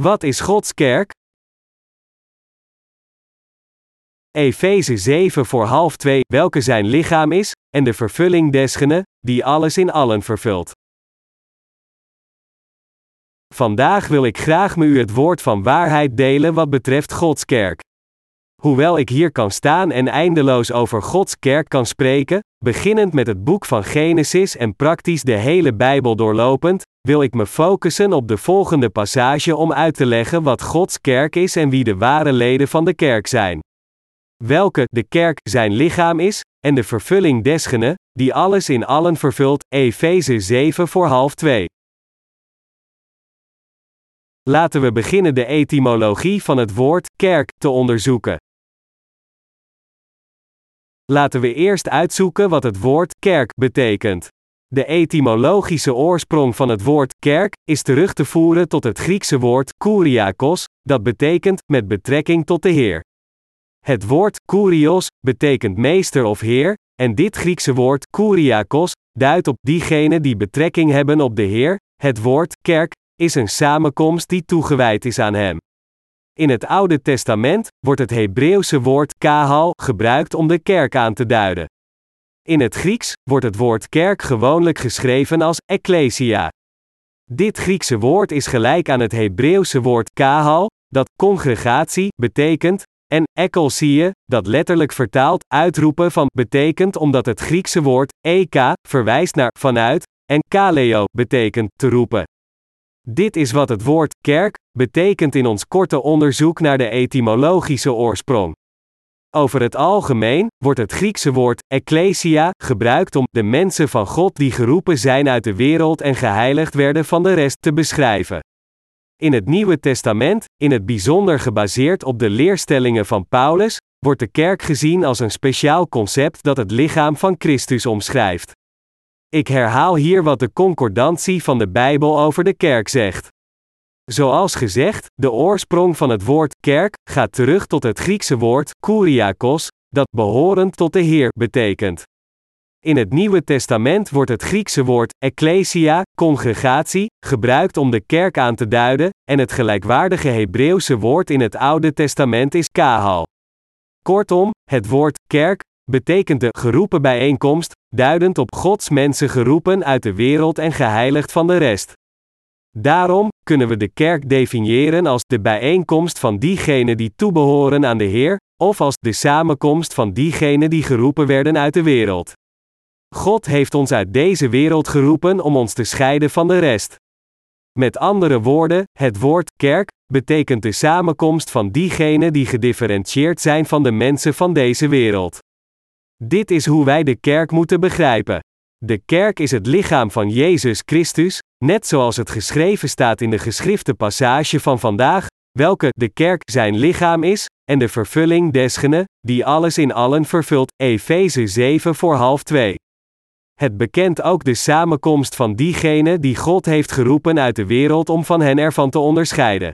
Wat is Gods kerk? Efeze 7 voor half 2, welke zijn lichaam is, en de vervulling desgene, die alles in allen vervult. Vandaag wil ik graag met u het woord van waarheid delen wat betreft Gods kerk. Hoewel ik hier kan staan en eindeloos over Gods kerk kan spreken, beginnend met het boek van Genesis en praktisch de hele Bijbel doorlopend, wil ik me focussen op de volgende passage om uit te leggen wat Gods kerk is en wie de ware leden van de kerk zijn. Welke de kerk zijn lichaam is, en de vervulling desgene, die alles in allen vervult, Efeze 7 voor half 2. Laten we beginnen de etymologie van het woord kerk te onderzoeken. Laten we eerst uitzoeken wat het woord kerk betekent. De etymologische oorsprong van het woord kerk is terug te voeren tot het Griekse woord kuriakos, dat betekent met betrekking tot de Heer. Het woord kurios betekent meester of heer, en dit Griekse woord kuriakos duidt op diegenen die betrekking hebben op de Heer. Het woord kerk is een samenkomst die toegewijd is aan Hem. In het Oude Testament wordt het Hebreeuwse woord kahal gebruikt om de kerk aan te duiden. In het Grieks wordt het woord kerk gewoonlijk geschreven als ecclesia. Dit Griekse woord is gelijk aan het Hebreeuwse woord kahal, dat congregatie betekent, en ekkelsie, dat letterlijk vertaald uitroepen van betekent omdat het Griekse woord eka verwijst naar vanuit en kaleo betekent te roepen. Dit is wat het woord kerk betekent in ons korte onderzoek naar de etymologische oorsprong. Over het algemeen wordt het Griekse woord ecclesia gebruikt om de mensen van God die geroepen zijn uit de wereld en geheiligd werden van de rest te beschrijven. In het Nieuwe Testament, in het bijzonder gebaseerd op de leerstellingen van Paulus, wordt de kerk gezien als een speciaal concept dat het lichaam van Christus omschrijft. Ik herhaal hier wat de concordantie van de Bijbel over de kerk zegt. Zoals gezegd, de oorsprong van het woord kerk gaat terug tot het Griekse woord kuriakos, dat behorend tot de Heer betekent. In het Nieuwe Testament wordt het Griekse woord ecclesia, congregatie, gebruikt om de kerk aan te duiden, en het gelijkwaardige Hebreeuwse woord in het Oude Testament is kahal. Kortom, het woord kerk betekent de geroepen bijeenkomst, duidend op Gods mensen geroepen uit de wereld en geheiligd van de rest. Daarom kunnen we de kerk definiëren als de bijeenkomst van diegenen die toebehoren aan de Heer, of als de samenkomst van diegenen die geroepen werden uit de wereld. God heeft ons uit deze wereld geroepen om ons te scheiden van de rest. Met andere woorden, het woord kerk betekent de samenkomst van diegenen die gedifferentieerd zijn van de mensen van deze wereld. Dit is hoe wij de kerk moeten begrijpen. De kerk is het lichaam van Jezus Christus, net zoals het geschreven staat in de geschrifte passage van vandaag, welke de kerk zijn lichaam is, en de vervulling desgene, die alles in allen vervult, Efeze 7 voor half 2. Het bekent ook de samenkomst van diegenen die God heeft geroepen uit de wereld om van hen ervan te onderscheiden.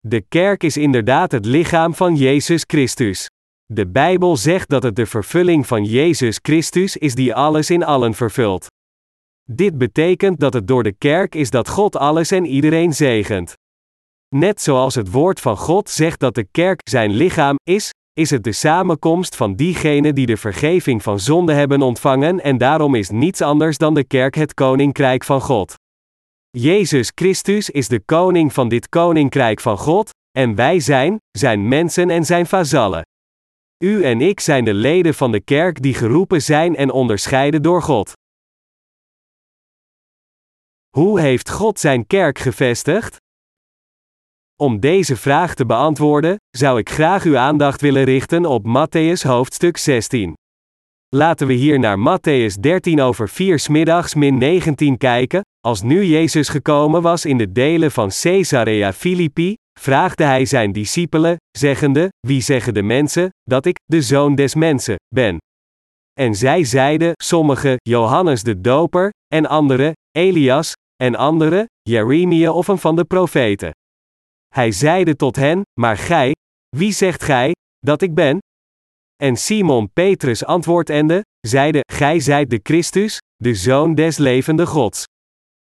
De kerk is inderdaad het lichaam van Jezus Christus. De Bijbel zegt dat het de vervulling van Jezus Christus is die alles in allen vervult. Dit betekent dat het door de kerk is dat God alles en iedereen zegent. Net zoals het woord van God zegt dat de kerk zijn lichaam is, is het de samenkomst van diegenen die de vergeving van zonde hebben ontvangen en daarom is niets anders dan de kerk het koninkrijk van God. Jezus Christus is de koning van dit koninkrijk van God, en wij zijn, zijn mensen en zijn vazallen. U en ik zijn de leden van de kerk die geroepen zijn en onderscheiden door God. Hoe heeft God zijn kerk gevestigd? Om deze vraag te beantwoorden, zou ik graag uw aandacht willen richten op Matthäus hoofdstuk 16. Laten we hier naar Matthäus 13 over 4 smiddags min 19 kijken. Als nu Jezus gekomen was in de delen van Caesarea Philippi, vraagde hij zijn discipelen, zeggende: Wie zeggen de mensen dat ik, de zoon des mensen, ben? En zij zeiden: sommigen, Johannes de Doper, en anderen, Elias, en anderen, Jeremia of een van de profeten. Hij zeide tot hen: Maar gij, wie zegt gij dat ik ben? En Simon Petrus antwoordende, zeide: Gij zijt de Christus, de zoon des levende Gods.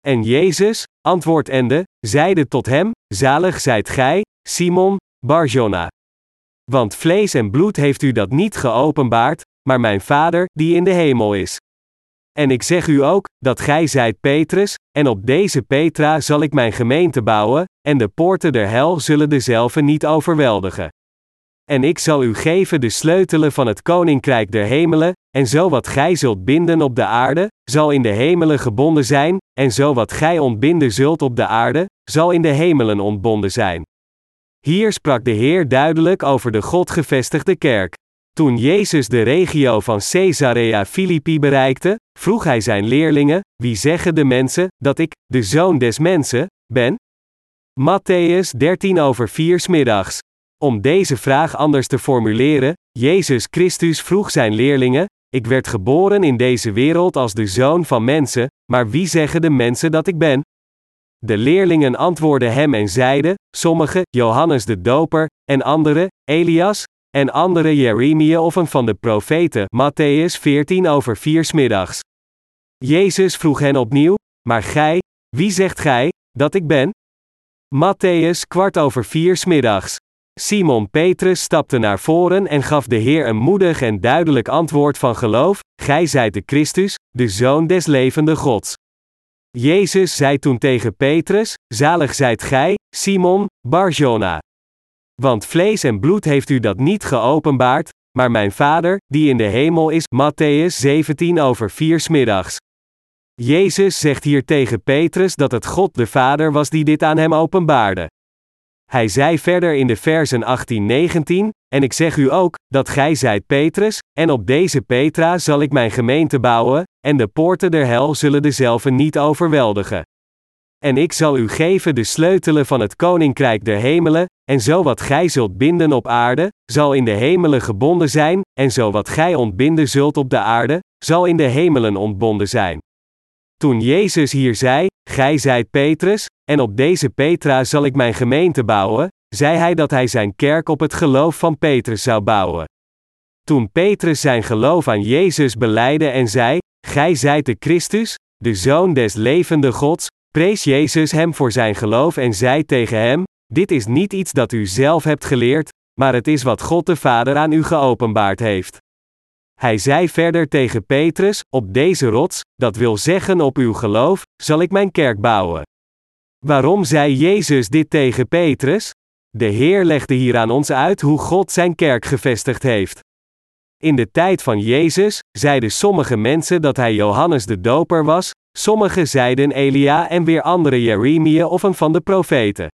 En Jezus, antwoordende, zeide tot hem, Zalig zijt gij, Simon, Barjona. Want vlees en bloed heeft u dat niet geopenbaard, maar mijn Vader, die in de hemel is. En ik zeg u ook, dat gij zijt Petrus, en op deze Petra zal ik mijn gemeente bouwen, en de poorten der hel zullen dezelve niet overweldigen. En ik zal u geven de sleutelen van het koninkrijk der hemelen, en zo wat gij zult binden op de aarde, zal in de hemelen gebonden zijn, en zo wat gij ontbinden zult op de aarde, zal in de hemelen ontbonden zijn. Hier sprak de Heer duidelijk over de God gevestigde kerk. Toen Jezus de regio van Caesarea Philippi bereikte, vroeg hij zijn leerlingen: Wie zeggen de mensen dat ik, de zoon des mensen, ben? Matthäus 13 over 4 middags. Om deze vraag anders te formuleren, Jezus Christus vroeg zijn leerlingen: Ik werd geboren in deze wereld als de zoon van mensen, maar wie zeggen de mensen dat ik ben? De leerlingen antwoordden hem en zeiden: Sommigen, Johannes de Doper, en anderen, Elias, en anderen Jeremia of een van de profeten. Matthäus 14 over 4 middags. Jezus vroeg hen opnieuw: Maar gij, wie zegt gij dat ik ben? Matthäus kwart over 4 middags. Simon Petrus stapte naar voren en gaf de Heer een moedig en duidelijk antwoord van geloof: Gij zijt de Christus, de Zoon des levende Gods. Jezus zei toen tegen Petrus: Zalig zijt gij, Simon, Barjona. Want vlees en bloed heeft u dat niet geopenbaard, maar mijn Vader, die in de hemel is. Matthäus 17 over 4 middags. Jezus zegt hier tegen Petrus dat het God de Vader was die dit aan hem openbaarde. Hij zei verder in de versen 18-19, en ik zeg u ook, dat gij zijt Petrus, en op deze Petra zal ik mijn gemeente bouwen, en de poorten der hel zullen dezelve niet overweldigen. En ik zal u geven de sleutelen van het koninkrijk der hemelen, en zo wat gij zult binden op aarde, zal in de hemelen gebonden zijn, en zo wat gij ontbinden zult op de aarde, zal in de hemelen ontbonden zijn. Toen Jezus hier zei, Gij zijt Petrus, en op deze Petra zal ik mijn gemeente bouwen, zei hij dat hij zijn kerk op het geloof van Petrus zou bouwen. Toen Petrus zijn geloof aan Jezus beleidde en zei: Gij zijt de Christus, de Zoon des levende Gods, prees Jezus hem voor zijn geloof en zei tegen hem: Dit is niet iets dat u zelf hebt geleerd, maar het is wat God de Vader aan u geopenbaard heeft. Hij zei verder tegen Petrus: Op deze rots, dat wil zeggen op uw geloof, zal ik mijn kerk bouwen. Waarom zei Jezus dit tegen Petrus? De Heer legde hier aan ons uit hoe God zijn kerk gevestigd heeft. In de tijd van Jezus zeiden sommige mensen dat hij Johannes de Doper was, sommigen zeiden Elia en weer andere Jeremia of een van de profeten.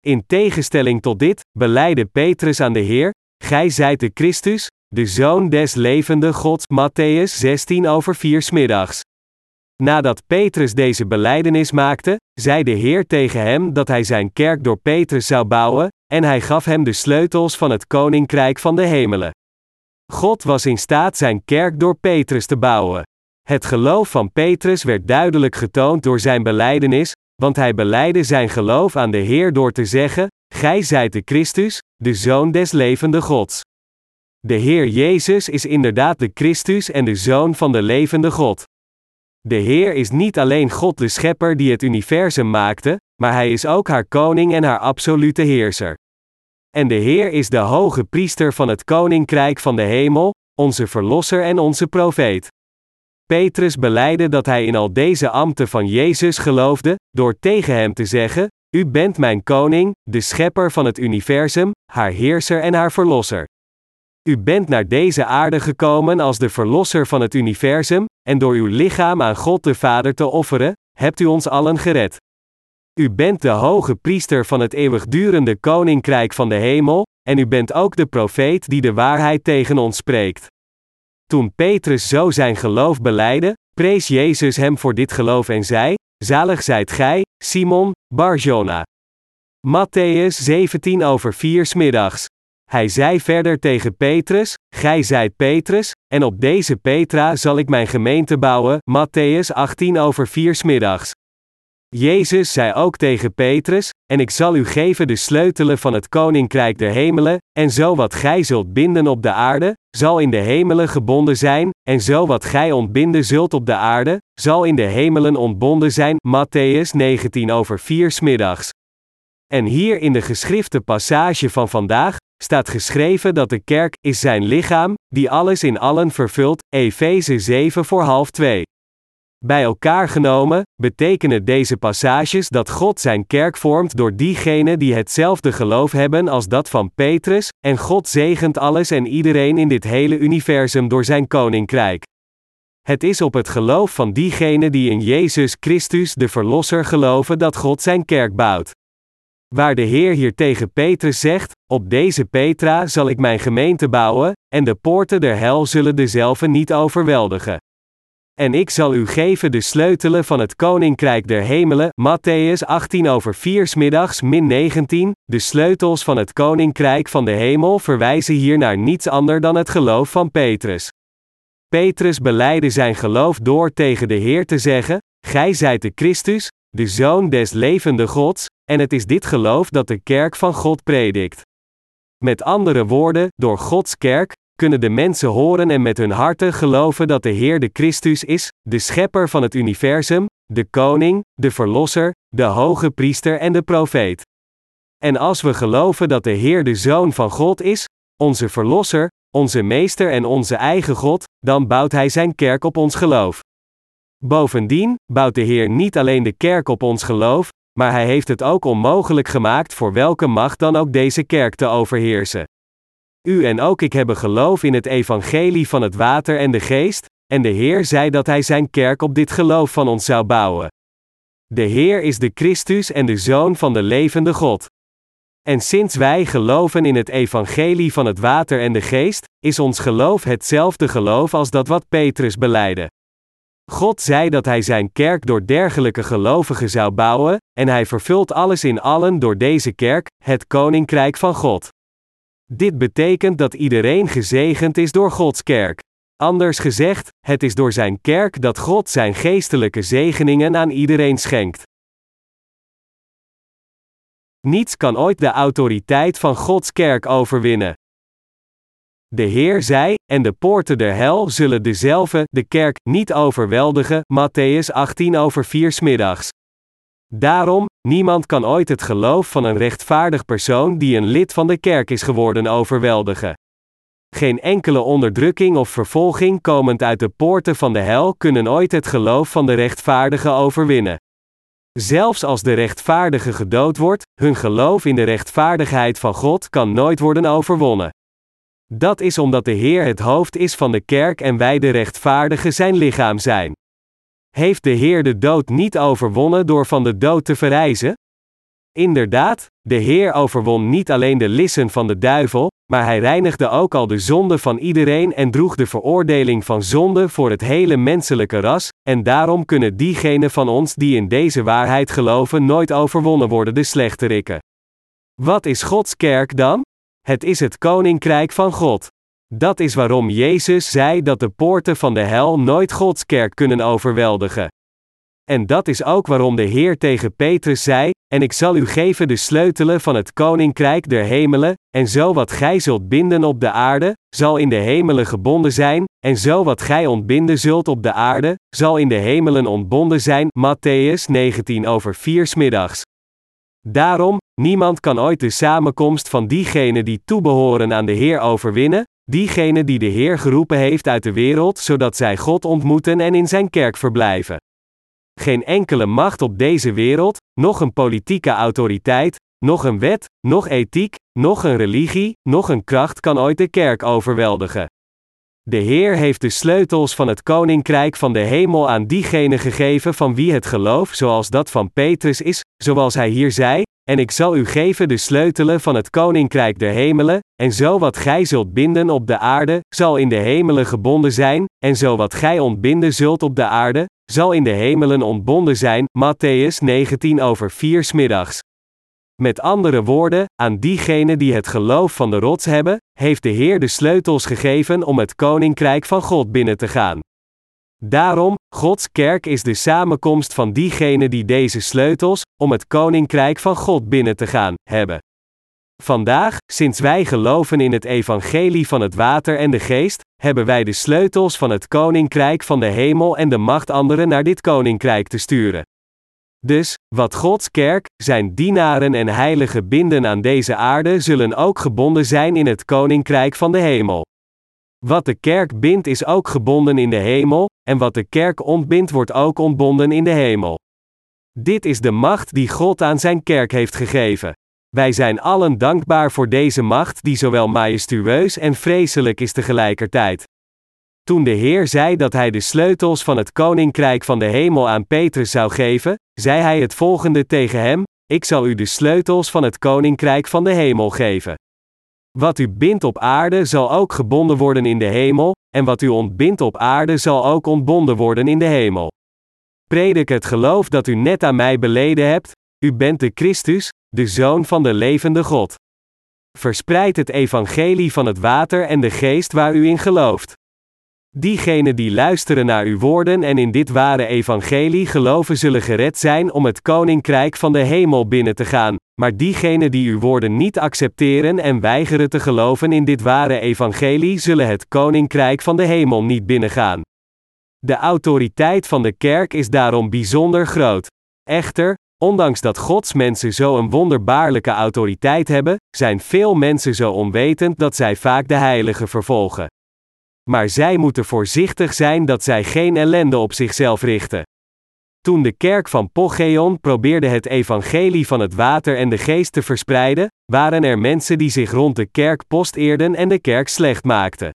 In tegenstelling tot dit, beleidde Petrus aan de Heer: Gij zijt de Christus, de Zoon des levende Gods. Matthäus 16 over 4 middags. Nadat Petrus deze belijdenis maakte, zei de Heer tegen hem dat hij zijn kerk door Petrus zou bouwen, en hij gaf hem de sleutels van het koninkrijk van de hemelen. God was in staat zijn kerk door Petrus te bouwen. Het geloof van Petrus werd duidelijk getoond door zijn belijdenis, want hij beleidde zijn geloof aan de Heer door te zeggen: Gij zijt de Christus, de Zoon des levende Gods. De Heer Jezus is inderdaad de Christus en de Zoon van de levende God. De Heer is niet alleen God de Schepper die het universum maakte, maar Hij is ook haar koning en haar absolute heerser. En de Heer is de hoge priester van het koninkrijk van de hemel, onze verlosser en onze profeet. Petrus beleidde dat hij in al deze ambten van Jezus geloofde, door tegen hem te zeggen: U bent mijn koning, de schepper van het universum, haar heerser en haar verlosser. U bent naar deze aarde gekomen als de verlosser van het universum, en door uw lichaam aan God de Vader te offeren, hebt u ons allen gered. U bent de hoge priester van het eeuwigdurende koninkrijk van de hemel, en u bent ook de profeet die de waarheid tegen ons spreekt. Toen Petrus zo zijn geloof beleidde, prees Jezus hem voor dit geloof en zei: Zalig zijt gij, Simon, Barjona. Matthäus 17 over 4 middags. Hij zei verder tegen Petrus: Gij zijt Petrus, en op deze Petra zal ik mijn gemeente bouwen. Matthäus 18 over 4 middags. Jezus zei ook tegen Petrus: en ik zal u geven de sleutelen van het koninkrijk der hemelen, en zo wat gij zult binden op de aarde, zal in de hemelen gebonden zijn, en zo wat gij ontbinden zult op de aarde, zal in de hemelen ontbonden zijn. Matthäus 19 over 4 smiddags. En hier in de geschrifte passage van vandaag staat geschreven dat de kerk is zijn lichaam, die alles in allen vervult. Efeze 7 voor half 2. Bij elkaar genomen, betekenen deze passages dat God zijn kerk vormt door diegenen die hetzelfde geloof hebben als dat van Petrus, en God zegent alles en iedereen in dit hele universum door zijn koninkrijk. Het is op het geloof van diegenen die in Jezus Christus de Verlosser geloven dat God zijn kerk bouwt. Waar de Heer hier tegen Petrus zegt: Op deze Petra zal ik mijn gemeente bouwen, en de poorten der hel zullen dezelfde niet overweldigen. En ik zal u geven de sleutelen van het koninkrijk der hemelen. Matthäus 18 over 4 middags min 19. De sleutels van het koninkrijk van de hemel verwijzen hier naar niets anders dan het geloof van Petrus. Petrus beleidde zijn geloof door tegen de Heer te zeggen: Gij zijt de Christus, de Zoon des levende Gods, en het is dit geloof dat de kerk van God predikt. Met andere woorden, door Gods kerk, kunnen de mensen horen en met hun harten geloven dat de Heer de Christus is, de schepper van het universum, de koning, de verlosser, de hoge priester en de profeet. En als we geloven dat de Heer de Zoon van God is, onze verlosser, onze meester en onze eigen God, dan bouwt Hij Zijn kerk op ons geloof. Bovendien bouwt de Heer niet alleen de kerk op ons geloof, maar Hij heeft het ook onmogelijk gemaakt voor welke macht dan ook deze kerk te overheersen. U en ook ik hebben geloof in het evangelie van het water en de geest, en de Heer zei dat Hij Zijn kerk op dit geloof van ons zou bouwen. De Heer is de Christus en de Zoon van de levende God. En sinds wij geloven in het evangelie van het water en de geest, is ons geloof hetzelfde geloof als dat wat Petrus beleidde. God zei dat Hij Zijn kerk door dergelijke gelovigen zou bouwen, en Hij vervult alles in allen door deze kerk, het Koninkrijk van God. Dit betekent dat iedereen gezegend is door Gods kerk. Anders gezegd, het is door Zijn kerk dat God Zijn geestelijke zegeningen aan iedereen schenkt. Niets kan ooit de autoriteit van Gods kerk overwinnen. De Heer zei, en de poorten der hel zullen dezelfde, de kerk, niet overweldigen. Matthäus 18 over 4 smiddags. Daarom, niemand kan ooit het geloof van een rechtvaardig persoon die een lid van de kerk is geworden overweldigen. Geen enkele onderdrukking of vervolging komend uit de poorten van de hel kunnen ooit het geloof van de rechtvaardige overwinnen. Zelfs als de rechtvaardige gedood wordt, hun geloof in de rechtvaardigheid van God kan nooit worden overwonnen. Dat is omdat de Heer het hoofd is van de kerk en wij de rechtvaardigen zijn lichaam zijn. Heeft de Heer de dood niet overwonnen door van de dood te verrijzen? Inderdaad, de Heer overwon niet alleen de lissen van de duivel, maar hij reinigde ook al de zonde van iedereen en droeg de veroordeling van zonde voor het hele menselijke ras, en daarom kunnen diegenen van ons die in deze waarheid geloven nooit overwonnen worden de slechterikken. Wat is Gods kerk dan? Het is het koninkrijk van God. Dat is waarom Jezus zei dat de poorten van de hel nooit Gods kerk kunnen overweldigen. En dat is ook waarom de Heer tegen Petrus zei: En ik zal u geven de sleutelen van het koninkrijk der hemelen, en zo wat gij zult binden op de aarde, zal in de hemelen gebonden zijn, en zo wat gij ontbinden zult op de aarde, zal in de hemelen ontbonden zijn. Matthäus 19 over 4 middags. Daarom, niemand kan ooit de samenkomst van diegenen die toebehoren aan de Heer overwinnen, diegenen die de Heer geroepen heeft uit de wereld, zodat zij God ontmoeten en in zijn kerk verblijven. Geen enkele macht op deze wereld, nog een politieke autoriteit, nog een wet, nog ethiek, nog een religie, nog een kracht kan ooit de kerk overweldigen. De Heer heeft de sleutels van het koninkrijk van de hemel aan diegenen gegeven van wie het geloof zoals dat van Petrus is, zoals hij hier zei, en ik zal u geven de sleutelen van het koninkrijk der hemelen, en zo wat gij zult binden op de aarde, zal in de hemelen gebonden zijn, en zo wat gij ontbinden zult op de aarde, zal in de hemelen ontbonden zijn. Matthäus 19 over 4 middags. Met andere woorden, aan diegenen die het geloof van de rots hebben, heeft de Heer de sleutels gegeven om het koninkrijk van God binnen te gaan. Daarom, Gods kerk is de samenkomst van diegenen die deze sleutels, om het koninkrijk van God binnen te gaan, hebben. Vandaag, sinds wij geloven in het evangelie van het water en de geest, hebben wij de sleutels van het koninkrijk van de hemel en de macht anderen naar dit koninkrijk te sturen. Dus, wat Gods kerk, zijn dienaren en heiligen binden aan deze aarde, zullen ook gebonden zijn in het koninkrijk van de hemel. Wat de kerk bindt is ook gebonden in de hemel, en wat de kerk ontbindt wordt ook ontbonden in de hemel. Dit is de macht die God aan zijn kerk heeft gegeven. Wij zijn allen dankbaar voor deze macht die zowel majestueus en vreselijk is tegelijkertijd. Toen de Heer zei dat hij de sleutels van het koninkrijk van de hemel aan Petrus zou geven, zei hij het volgende tegen hem: Ik zal u de sleutels van het koninkrijk van de hemel geven. Wat u bindt op aarde zal ook gebonden worden in de hemel, en wat u ontbindt op aarde zal ook ontbonden worden in de hemel. Predik het geloof dat u net aan mij beleden hebt, u bent de Christus, de Zoon van de levende God. Verspreid het evangelie van het water en de geest waar u in gelooft. Diegenen die luisteren naar uw woorden en in dit ware evangelie geloven zullen gered zijn om het koninkrijk van de hemel binnen te gaan, maar diegenen die uw woorden niet accepteren en weigeren te geloven in dit ware evangelie zullen het koninkrijk van de hemel niet binnengaan. De autoriteit van de kerk is daarom bijzonder groot. Echter, ondanks dat Gods mensen zo een wonderbaarlijke autoriteit hebben, zijn veel mensen zo onwetend dat zij vaak de heiligen vervolgen. Maar zij moeten voorzichtig zijn dat zij geen ellende op zichzelf richten. Toen de kerk van Pogeon probeerde het evangelie van het water en de geest te verspreiden, waren er mensen die zich rond de kerk posteerden en de kerk slecht maakten.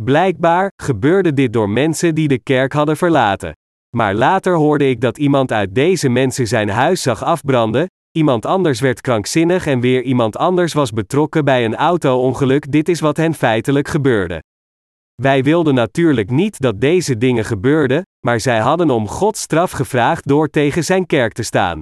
Blijkbaar gebeurde dit door mensen die de kerk hadden verlaten. Maar later hoorde ik dat iemand uit deze mensen zijn huis zag afbranden, iemand anders werd krankzinnig en weer iemand anders was betrokken bij een auto-ongeluk. Dit is wat hen feitelijk gebeurde. Wij wilden natuurlijk niet dat deze dingen gebeurden, maar zij hadden om Gods straf gevraagd door tegen zijn kerk te staan.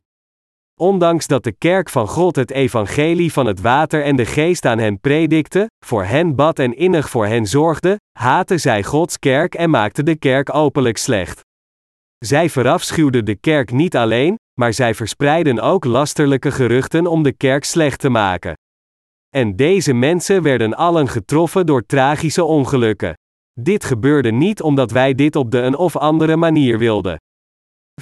Ondanks dat de kerk van God het evangelie van het water en de geest aan hen predikte, voor hen bad en innig voor hen zorgde, haatten zij Gods kerk en maakten de kerk openlijk slecht. Zij verafschuwden de kerk niet alleen, maar zij verspreidden ook lasterlijke geruchten om de kerk slecht te maken. En deze mensen werden allen getroffen door tragische ongelukken. Dit gebeurde niet omdat wij dit op de een of andere manier wilden.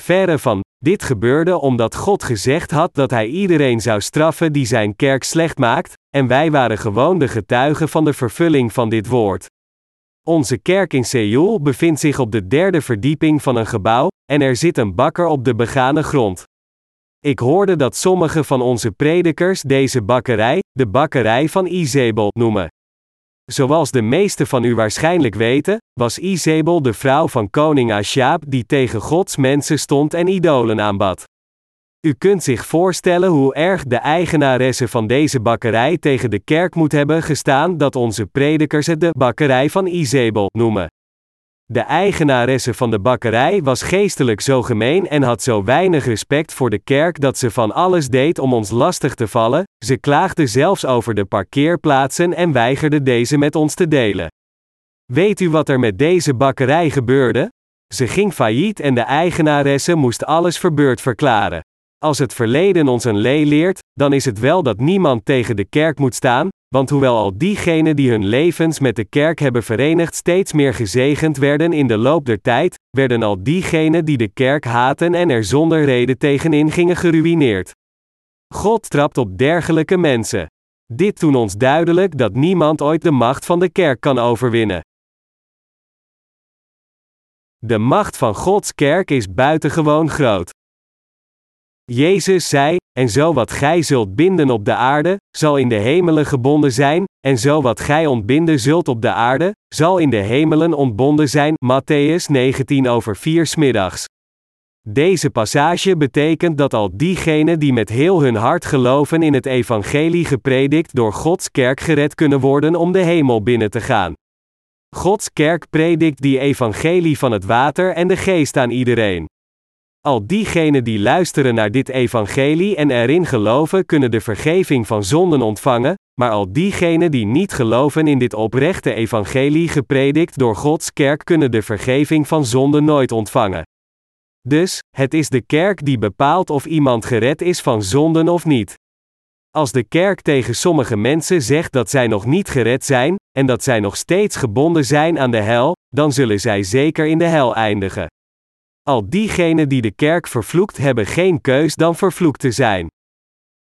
Verre van, dit gebeurde omdat God gezegd had dat Hij iedereen zou straffen die zijn kerk slecht maakt, en wij waren gewoon de getuigen van de vervulling van dit woord. Onze kerk in Seoul bevindt zich op de derde verdieping van een gebouw, en er zit een bakker op de begane grond. Ik hoorde dat sommige van onze predikers deze bakkerij, de bakkerij van Izebel, noemen. Zoals de meeste van u waarschijnlijk weten, was Izebel de vrouw van koning Ashab die tegen Gods mensen stond en idolen aanbad. U kunt zich voorstellen hoe erg de eigenaresse van deze bakkerij tegen de kerk moet hebben gestaan dat onze predikers het de bakkerij van Izebel noemen. De eigenaresse van de bakkerij was geestelijk zo gemeen en had zo weinig respect voor de kerk dat ze van alles deed om ons lastig te vallen, ze klaagde zelfs over de parkeerplaatsen en weigerde deze met ons te delen. Weet u wat er met deze bakkerij gebeurde? Ze ging failliet en de eigenaresse moest alles verbeurd verklaren. Als het verleden ons een lee leert, dan is het wel dat niemand tegen de kerk moet staan, want hoewel al diegenen die hun levens met de kerk hebben verenigd steeds meer gezegend werden in de loop der tijd, werden al diegenen die de kerk haten en er zonder reden tegenin gingen geruïneerd. God trapt op dergelijke mensen. Dit toen ons duidelijk dat niemand ooit de macht van de kerk kan overwinnen. De macht van Gods kerk is buitengewoon groot. Jezus zei: En zo wat gij zult binden op de aarde, zal in de hemelen gebonden zijn, en zo wat gij ontbinden zult op de aarde, zal in de hemelen ontbonden zijn. Matthäus 19 over 4 smiddags. Deze passage betekent dat al diegenen die met heel hun hart geloven in het evangelie gepredikt door Gods kerk gered kunnen worden om de hemel binnen te gaan. Gods kerk predikt die evangelie van het water en de geest aan iedereen. Al diegenen die luisteren naar dit evangelie en erin geloven, kunnen de vergeving van zonden ontvangen, maar al diegenen die niet geloven in dit oprechte evangelie gepredikt door Gods kerk kunnen de vergeving van zonde nooit ontvangen. Dus, het is de kerk die bepaalt of iemand gered is van zonden of niet. Als de kerk tegen sommige mensen zegt dat zij nog niet gered zijn, en dat zij nog steeds gebonden zijn aan de hel, dan zullen zij zeker in de hel eindigen. Al diegenen die de kerk vervloekt hebben geen keus dan vervloekt te zijn.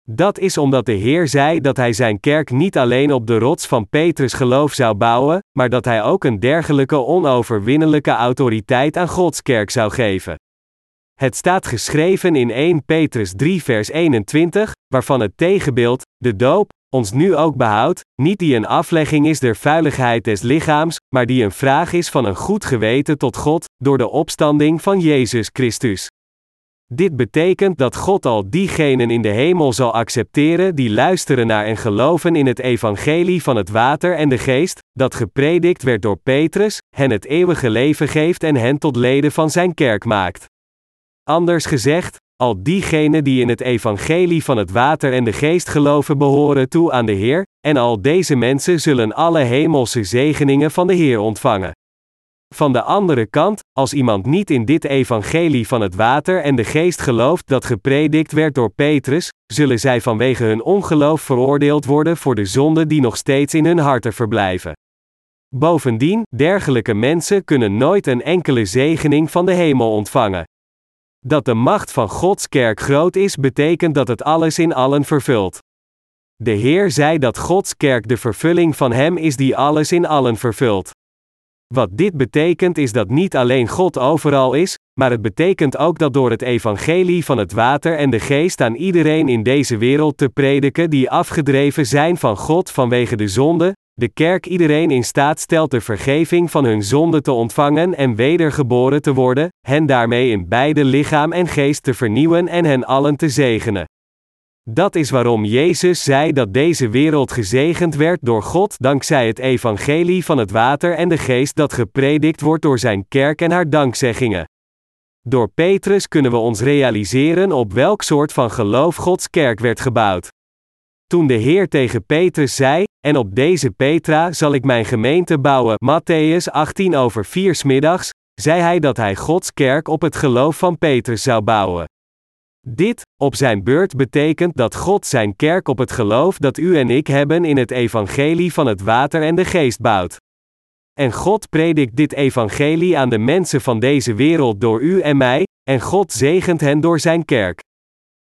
Dat is omdat de Heer zei dat hij zijn kerk niet alleen op de rots van Petrus geloof zou bouwen, maar dat hij ook een dergelijke onoverwinnelijke autoriteit aan Gods kerk zou geven. Het staat geschreven in 1 Petrus 3 vers 21, waarvan het tegenbeeld, de doop, ons nu ook behoudt, niet die een aflegging is der vuiligheid des lichaams, maar die een vraag is van een goed geweten tot God, door de opstanding van Jezus Christus. Dit betekent dat God al diegenen in de hemel zal accepteren die luisteren naar en geloven in het evangelie van het water en de geest, dat gepredikt werd door Petrus, hen het eeuwige leven geeft en hen tot leden van zijn kerk maakt. Anders gezegd, al diegenen die in het evangelie van het water en de geest geloven behoren toe aan de Heer, en al deze mensen zullen alle hemelse zegeningen van de Heer ontvangen. Van de andere kant, als iemand niet in dit evangelie van het water en de geest gelooft dat gepredikt werd door Petrus, zullen zij vanwege hun ongeloof veroordeeld worden voor de zonde die nog steeds in hun harten verblijven. Bovendien, dergelijke mensen kunnen nooit een enkele zegening van de hemel ontvangen. Dat de macht van Gods kerk groot is, betekent dat het alles in allen vervult. De Heer zei dat Gods kerk de vervulling van Hem is die alles in allen vervult. Wat dit betekent is dat niet alleen God overal is, maar het betekent ook dat door het evangelie van het water en de geest aan iedereen in deze wereld te prediken die afgedreven zijn van God vanwege de zonde, de kerk iedereen in staat stelt de vergeving van hun zonde te ontvangen en wedergeboren te worden, hen daarmee in beide lichaam en geest te vernieuwen en hen allen te zegenen. Dat is waarom Jezus zei dat deze wereld gezegend werd door God dankzij het evangelie van het water en de geest dat gepredikt wordt door zijn kerk en haar dankzeggingen. Door Petrus kunnen we ons realiseren op welk soort van geloof Gods kerk werd gebouwd. Toen de Heer tegen Petrus zei: En op deze Petra zal ik mijn gemeente bouwen, Matthäus 18 over 4 smiddags, zei hij dat hij Gods kerk op het geloof van Petrus zou bouwen. Dit, op zijn beurt, betekent dat God zijn kerk op het geloof dat u en ik hebben in het evangelie van het water en de geest bouwt. En God predikt dit evangelie aan de mensen van deze wereld door u en mij, en God zegent hen door zijn kerk.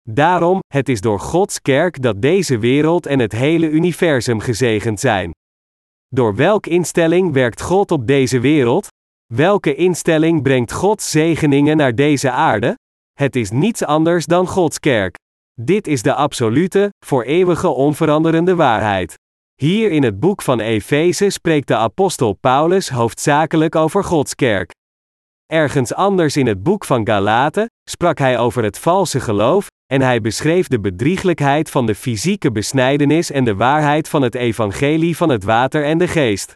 Daarom, het is door Gods kerk dat deze wereld en het hele universum gezegend zijn. Door welke instelling werkt God op deze wereld? Welke instelling brengt Gods zegeningen naar deze aarde? Het is niets anders dan Gods kerk. Dit is de absolute, voor eeuwige onveranderende waarheid. Hier in het boek van Efeze spreekt de apostel Paulus hoofdzakelijk over Gods kerk. Ergens anders in het boek van Galaten sprak hij over het valse geloof, en hij beschreef de bedrieglijkheid van de fysieke besnijdenis en de waarheid van het evangelie van het water en de geest.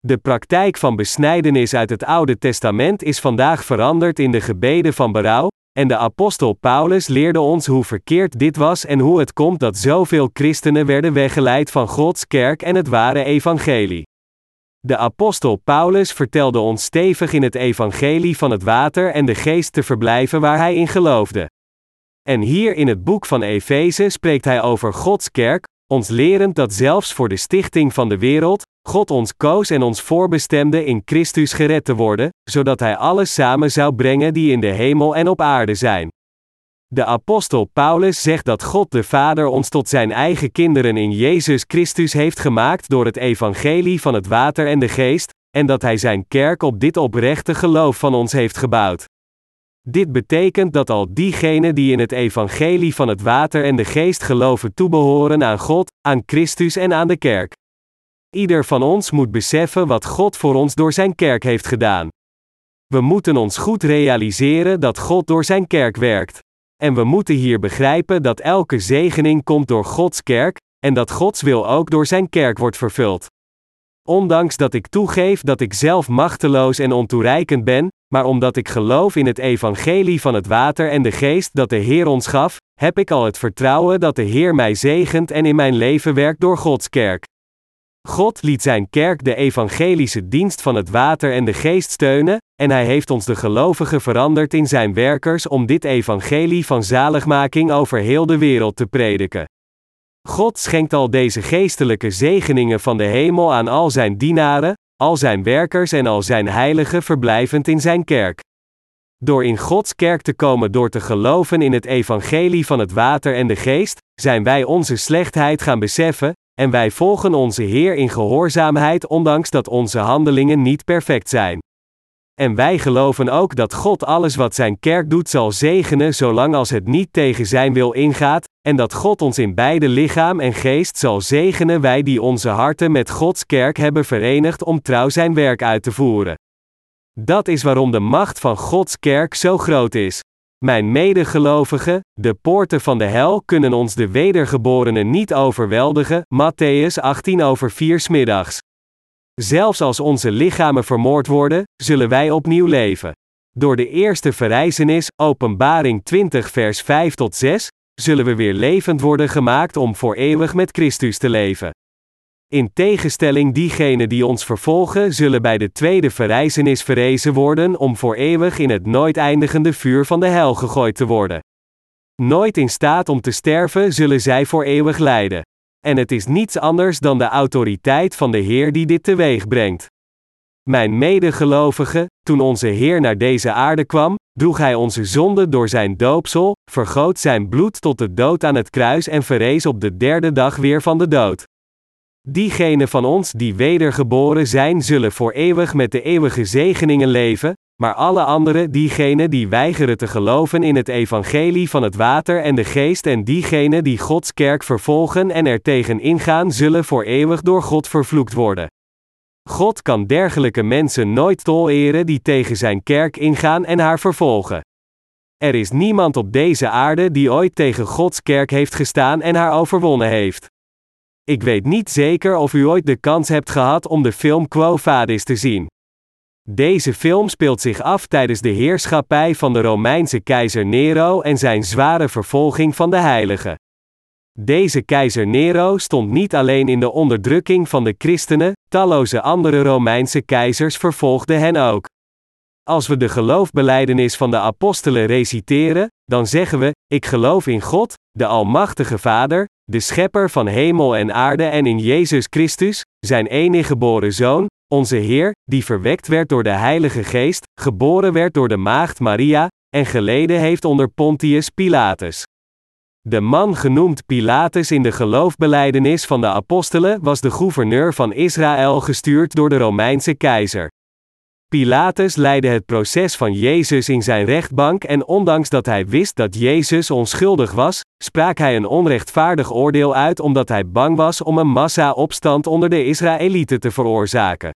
De praktijk van besnijdenis uit het Oude Testament is vandaag veranderd in de gebeden van berouw, en de apostel Paulus leerde ons hoe verkeerd dit was en hoe het komt dat zoveel christenen werden weggeleid van Gods kerk en het ware evangelie. De apostel Paulus vertelde ons stevig in het evangelie van het water en de geest te verblijven waar hij in geloofde. En hier in het boek van Efeze spreekt hij over Gods kerk, ons lerend dat zelfs voor de stichting van de wereld, God ons koos en ons voorbestemde in Christus gered te worden, zodat Hij alles samen zou brengen die in de hemel en op aarde zijn. De apostel Paulus zegt dat God de Vader ons tot zijn eigen kinderen in Jezus Christus heeft gemaakt door het evangelie van het water en de geest, en dat Hij zijn kerk op dit oprechte geloof van ons heeft gebouwd. Dit betekent dat al diegenen die in het evangelie van het water en de geest geloven toebehoren aan God, aan Christus en aan de kerk. Ieder van ons moet beseffen wat God voor ons door zijn kerk heeft gedaan. We moeten ons goed realiseren dat God door zijn kerk werkt. En we moeten hier begrijpen dat elke zegening komt door Gods kerk, en dat Gods wil ook door zijn kerk wordt vervuld. Ondanks dat ik toegeef dat ik zelf machteloos en ontoereikend ben, maar omdat ik geloof in het evangelie van het water en de geest dat de Heer ons gaf, heb ik al het vertrouwen dat de Heer mij zegent en in mijn leven werkt door Gods kerk. God liet zijn kerk de evangelische dienst van het water en de geest steunen, en hij heeft ons de gelovigen veranderd in zijn werkers om dit evangelie van zaligmaking over heel de wereld te prediken. God schenkt al deze geestelijke zegeningen van de hemel aan al zijn dienaren, al zijn werkers en al zijn heiligen verblijvend in zijn kerk. Door in Gods kerk te komen door te geloven in het evangelie van het water en de geest, zijn wij onze slechtheid gaan beseffen, en wij volgen onze Heer in gehoorzaamheid ondanks dat onze handelingen niet perfect zijn. En wij geloven ook dat God alles wat zijn kerk doet zal zegenen zolang als het niet tegen zijn wil ingaat, en dat God ons in beide lichaam en geest zal zegenen wij die onze harten met Gods kerk hebben verenigd om trouw zijn werk uit te voeren. Dat is waarom de macht van Gods kerk zo groot is. Mijn medegelovigen, de poorten van de hel kunnen ons de wedergeborenen niet overweldigen, Matthäus 18 over 4 smiddags. Zelfs als onze lichamen vermoord worden, zullen wij opnieuw leven. Door de eerste verrijzenis, Openbaring 20 vers 5 tot 6, zullen we weer levend worden gemaakt om voor eeuwig met Christus te leven. In tegenstelling diegenen die ons vervolgen zullen bij de tweede verrijzenis verrezen worden om voor eeuwig in het nooit eindigende vuur van de hel gegooid te worden. Nooit in staat om te sterven zullen zij voor eeuwig lijden. En het is niets anders dan de autoriteit van de Heer die dit teweeg brengt. Mijn medegelovigen, toen onze Heer naar deze aarde kwam, droeg Hij onze zonde door zijn doopsel, vergoot zijn bloed tot de dood aan het kruis en verrees op de derde dag weer van de dood. Diegenen van ons die wedergeboren zijn, zullen voor eeuwig met de eeuwige zegeningen leven, maar alle anderen, diegenen die weigeren te geloven in het evangelie van het water en de geest en diegenen die Gods kerk vervolgen en er tegen ingaan, zullen voor eeuwig door God vervloekt worden. God kan dergelijke mensen nooit toleren die tegen zijn kerk ingaan en haar vervolgen. Er is niemand op deze aarde die ooit tegen Gods kerk heeft gestaan en haar overwonnen heeft. Ik weet niet zeker of u ooit de kans hebt gehad om de film Quo Vadis te zien. Deze film speelt zich af tijdens de heerschappij van de Romeinse keizer Nero en zijn zware vervolging van de heiligen. Deze keizer Nero stond niet alleen in de onderdrukking van de christenen, talloze andere Romeinse keizers vervolgden hen ook. Als we de geloofbeleidenis van de apostelen reciteren, dan zeggen we: Ik geloof in God, de Almachtige Vader, de Schepper van hemel en aarde en in Jezus Christus, zijn enige geboren Zoon, onze Heer, die verwekt werd door de Heilige Geest, geboren werd door de Maagd Maria, en geleden heeft onder Pontius Pilatus. De man genoemd Pilatus in de geloofbeleidenis van de apostelen was de gouverneur van Israël gestuurd door de Romeinse keizer. Pilatus leidde het proces van Jezus in zijn rechtbank en ondanks dat hij wist dat Jezus onschuldig was, sprak hij een onrechtvaardig oordeel uit omdat hij bang was om een massa-opstand onder de Israëlieten te veroorzaken.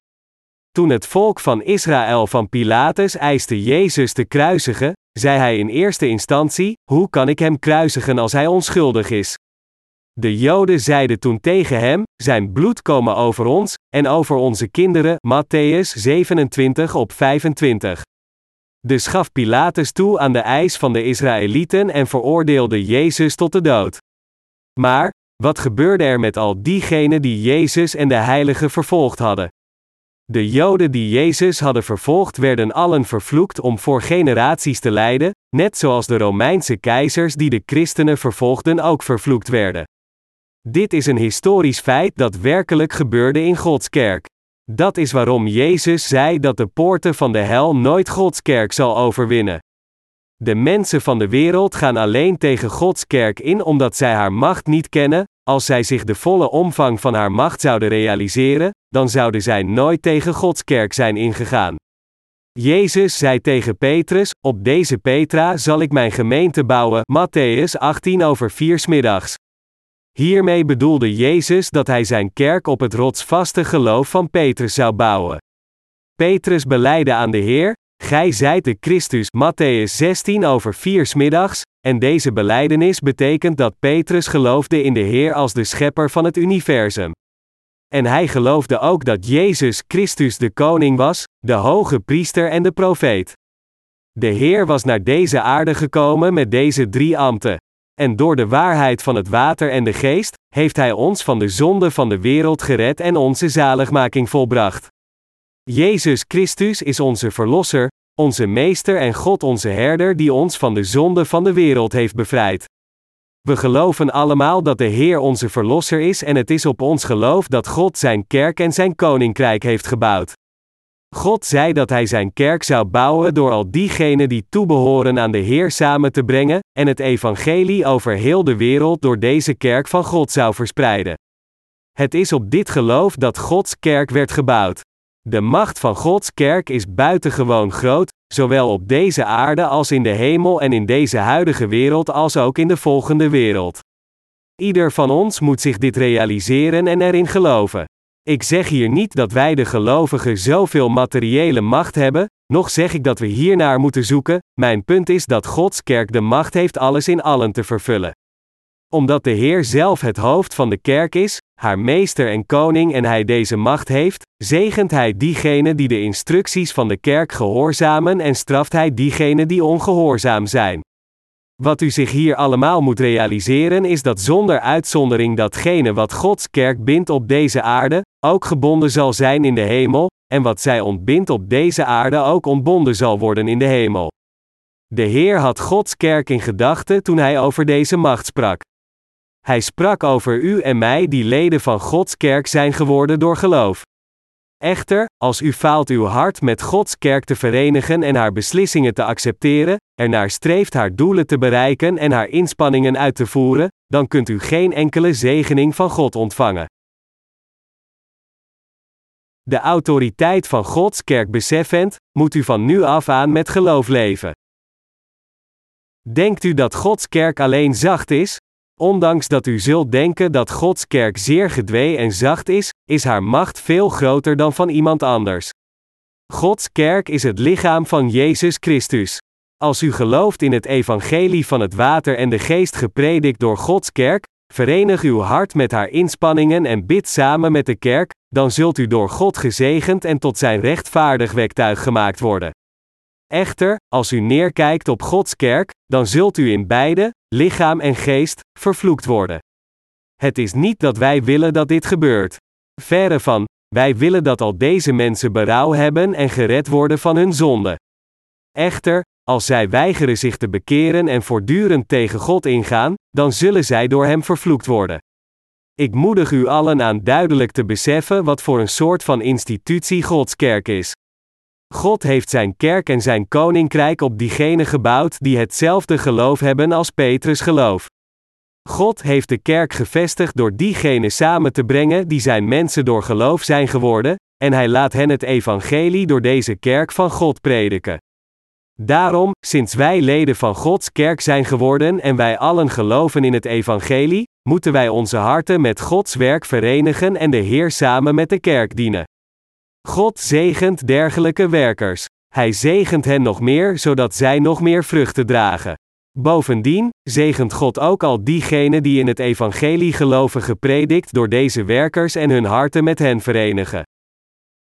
Toen het volk van Israël van Pilatus eiste Jezus te kruisigen, zei hij in eerste instantie: Hoe kan ik hem kruisigen als hij onschuldig is? De Joden zeiden toen tegen hem: Zijn bloed komen over ons en over onze kinderen. Matthäus 27 op 25. Dus gaf Pilatus toe aan de eis van de Israëlieten en veroordeelde Jezus tot de dood. Maar, wat gebeurde er met al diegenen die Jezus en de heiligen vervolgd hadden? De Joden die Jezus hadden vervolgd werden allen vervloekt om voor generaties te lijden, net zoals de Romeinse keizers die de christenen vervolgden ook vervloekt werden. Dit is een historisch feit dat werkelijk gebeurde in Gods kerk. Dat is waarom Jezus zei dat de poorten van de hel nooit Gods kerk zal overwinnen. De mensen van de wereld gaan alleen tegen Gods kerk in omdat zij haar macht niet kennen, als zij zich de volle omvang van haar macht zouden realiseren, dan zouden zij nooit tegen Gods kerk zijn ingegaan. Jezus zei tegen Petrus: Op deze Petra zal ik mijn gemeente bouwen. Matthäus 18 over 4 middags. Hiermee bedoelde Jezus dat hij zijn kerk op het rotsvaste geloof van Petrus zou bouwen. Petrus beleidde aan de Heer: Gij zijt de Christus. Matthäus 16 over 4 middags. En deze beleidenis betekent dat Petrus geloofde in de Heer als de schepper van het universum. En hij geloofde ook dat Jezus Christus de koning was, de hoge priester en de profeet. De Heer was naar deze aarde gekomen met deze drie ambten. En door de waarheid van het water en de geest, heeft Hij ons van de zonde van de wereld gered en onze zaligmaking volbracht. Jezus Christus is onze Verlosser, onze Meester en God onze Herder die ons van de zonde van de wereld heeft bevrijd. We geloven allemaal dat de Heer onze Verlosser is en het is op ons geloof dat God Zijn kerk en Zijn koninkrijk heeft gebouwd. God zei dat Hij Zijn kerk zou bouwen door al diegenen die toebehoren aan de Heer samen te brengen, en het evangelie over heel de wereld door deze kerk van God zou verspreiden. Het is op dit geloof dat Gods kerk werd gebouwd. De macht van Gods kerk is buitengewoon groot, zowel op deze aarde als in de hemel en in deze huidige wereld als ook in de volgende wereld. Ieder van ons moet zich dit realiseren en erin geloven. Ik zeg hier niet dat wij de gelovigen zoveel materiële macht hebben, nog zeg ik dat we hiernaar moeten zoeken, mijn punt is dat Gods kerk de macht heeft alles in allen te vervullen. Omdat de Heer zelf het hoofd van de kerk is, haar meester en koning en hij deze macht heeft, zegent hij diegenen die de instructies van de kerk gehoorzamen en straft hij diegenen die ongehoorzaam zijn. Wat u zich hier allemaal moet realiseren is dat zonder uitzondering datgene wat Gods kerk bindt op deze aarde, ook gebonden zal zijn in de hemel, en wat zij ontbindt op deze aarde ook ontbonden zal worden in de hemel. De Heer had Gods kerk in gedachten toen hij over deze macht sprak. Hij sprak over u en mij die leden van Gods kerk zijn geworden door geloof. Echter, als u faalt uw hart met Gods kerk te verenigen en haar beslissingen te accepteren, ernaar streeft haar doelen te bereiken en haar inspanningen uit te voeren, dan kunt u geen enkele zegening van God ontvangen. De autoriteit van Gods kerk beseffend, moet u van nu af aan met geloof leven. Denkt u dat Gods kerk alleen zacht is? Ondanks dat u zult denken dat Gods kerk zeer gedwee en zacht is, is haar macht veel groter dan van iemand anders. Gods kerk is het lichaam van Jezus Christus. Als u gelooft in het evangelie van het water en de geest gepredikt door Gods kerk, verenig uw hart met haar inspanningen en bid samen met de kerk, dan zult u door God gezegend en tot zijn rechtvaardig werktuig gemaakt worden. Echter, als u neerkijkt op Gods kerk, dan zult u in beide, lichaam en geest, vervloekt worden. Het is niet dat wij willen dat dit gebeurt. Verre van, wij willen dat al deze mensen berouw hebben en gered worden van hun zonde. Echter, als zij weigeren zich te bekeren en voortdurend tegen God ingaan, dan zullen zij door Hem vervloekt worden. Ik moedig u allen aan duidelijk te beseffen wat voor een soort van institutie Gods kerk is. God heeft zijn kerk en zijn koninkrijk op diegenen gebouwd die hetzelfde geloof hebben als Petrus geloof. God heeft de kerk gevestigd door diegenen samen te brengen die zijn mensen door geloof zijn geworden, en hij laat hen het evangelie door deze kerk van God prediken. Daarom, sinds wij leden van Gods kerk zijn geworden en wij allen geloven in het evangelie, moeten wij onze harten met Gods werk verenigen en de Heer samen met de kerk dienen. God zegent dergelijke werkers. Hij zegent hen nog meer zodat zij nog meer vruchten dragen. Bovendien, zegent God ook al diegenen die in het evangelie geloven gepredikt door deze werkers en hun harten met hen verenigen.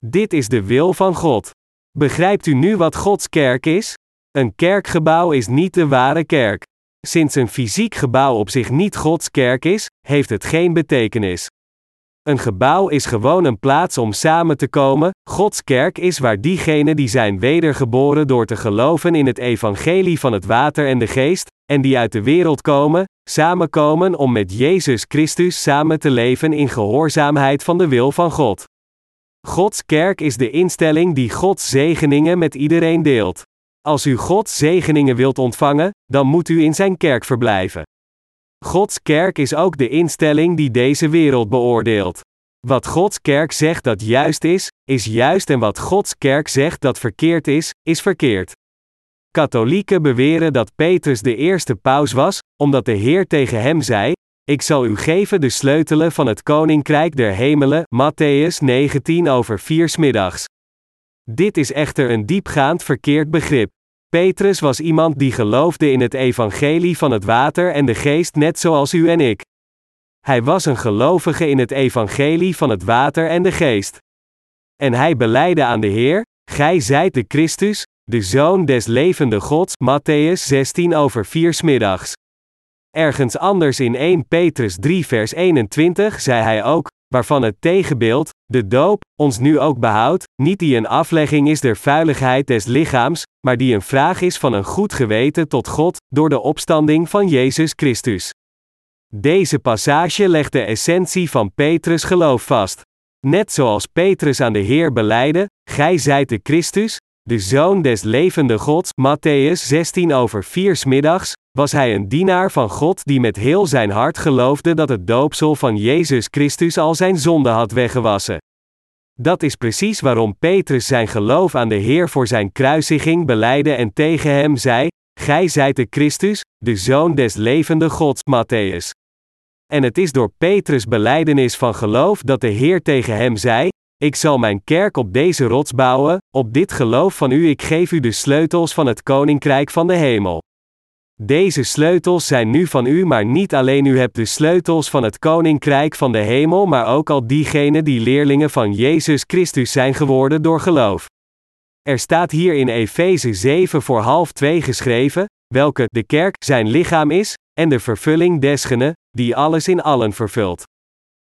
Dit is de wil van God. Begrijpt u nu wat Gods kerk is? Een kerkgebouw is niet de ware kerk. Sinds een fysiek gebouw op zich niet Gods kerk is, heeft het geen betekenis. Een gebouw is gewoon een plaats om samen te komen, Gods kerk is waar diegenen die zijn wedergeboren door te geloven in het evangelie van het water en de geest, en die uit de wereld komen, samenkomen om met Jezus Christus samen te leven in gehoorzaamheid van de wil van God. Gods kerk is de instelling die Gods zegeningen met iedereen deelt. Als u Gods zegeningen wilt ontvangen, dan moet u in zijn kerk verblijven. Gods kerk is ook de instelling die deze wereld beoordeelt. Wat Gods kerk zegt dat juist is, is juist en wat Gods kerk zegt dat verkeerd is, is verkeerd. Katholieken beweren dat Petrus de eerste paus was, omdat de Heer tegen hem zei: Ik zal u geven de sleutelen van het koninkrijk der hemelen, Matthäus 19 over 4 smiddags. Dit is echter een diepgaand verkeerd begrip. Petrus was iemand die geloofde in het evangelie van het water en de geest net zoals u en ik. Hij was een gelovige in het evangelie van het water en de geest. En hij beleidde aan de Heer: Gij zijt de Christus, de Zoon des levende Gods. Matthäus 16 over 4 smiddags. Ergens anders in 1 Petrus 3 vers 21 zei hij ook: waarvan het tegenbeeld, de doop, ons nu ook behoudt, niet die een aflegging is der vuiligheid des lichaams, maar die een vraag is van een goed geweten tot God, door de opstanding van Jezus Christus. Deze passage legt de essentie van Petrus geloof vast. Net zoals Petrus aan de Heer beleidde, Gij zijt de Christus, de Zoon des levende Gods, Matthäus 16 over 4 middags, was hij een dienaar van God die met heel zijn hart geloofde dat het doopsel van Jezus Christus al zijn zonde had weggewassen. Dat is precies waarom Petrus zijn geloof aan de Heer voor zijn kruisiging beleidde en tegen hem zei: Gij zijt de Christus, de Zoon des levende Gods, Matthäus. En het is door Petrus' beleidenis van geloof dat de Heer tegen hem zei: Ik zal mijn kerk op deze rots bouwen, op dit geloof van u ik geef u de sleutels van het koninkrijk van de hemel. Deze sleutels zijn nu van u, maar niet alleen u hebt de sleutels van het koninkrijk van de hemel, maar ook al diegenen die leerlingen van Jezus Christus zijn geworden door geloof. Er staat hier in Efeze 7 voor half 2 geschreven, welke de kerk zijn lichaam is, en de vervulling desgene, die alles in allen vervult.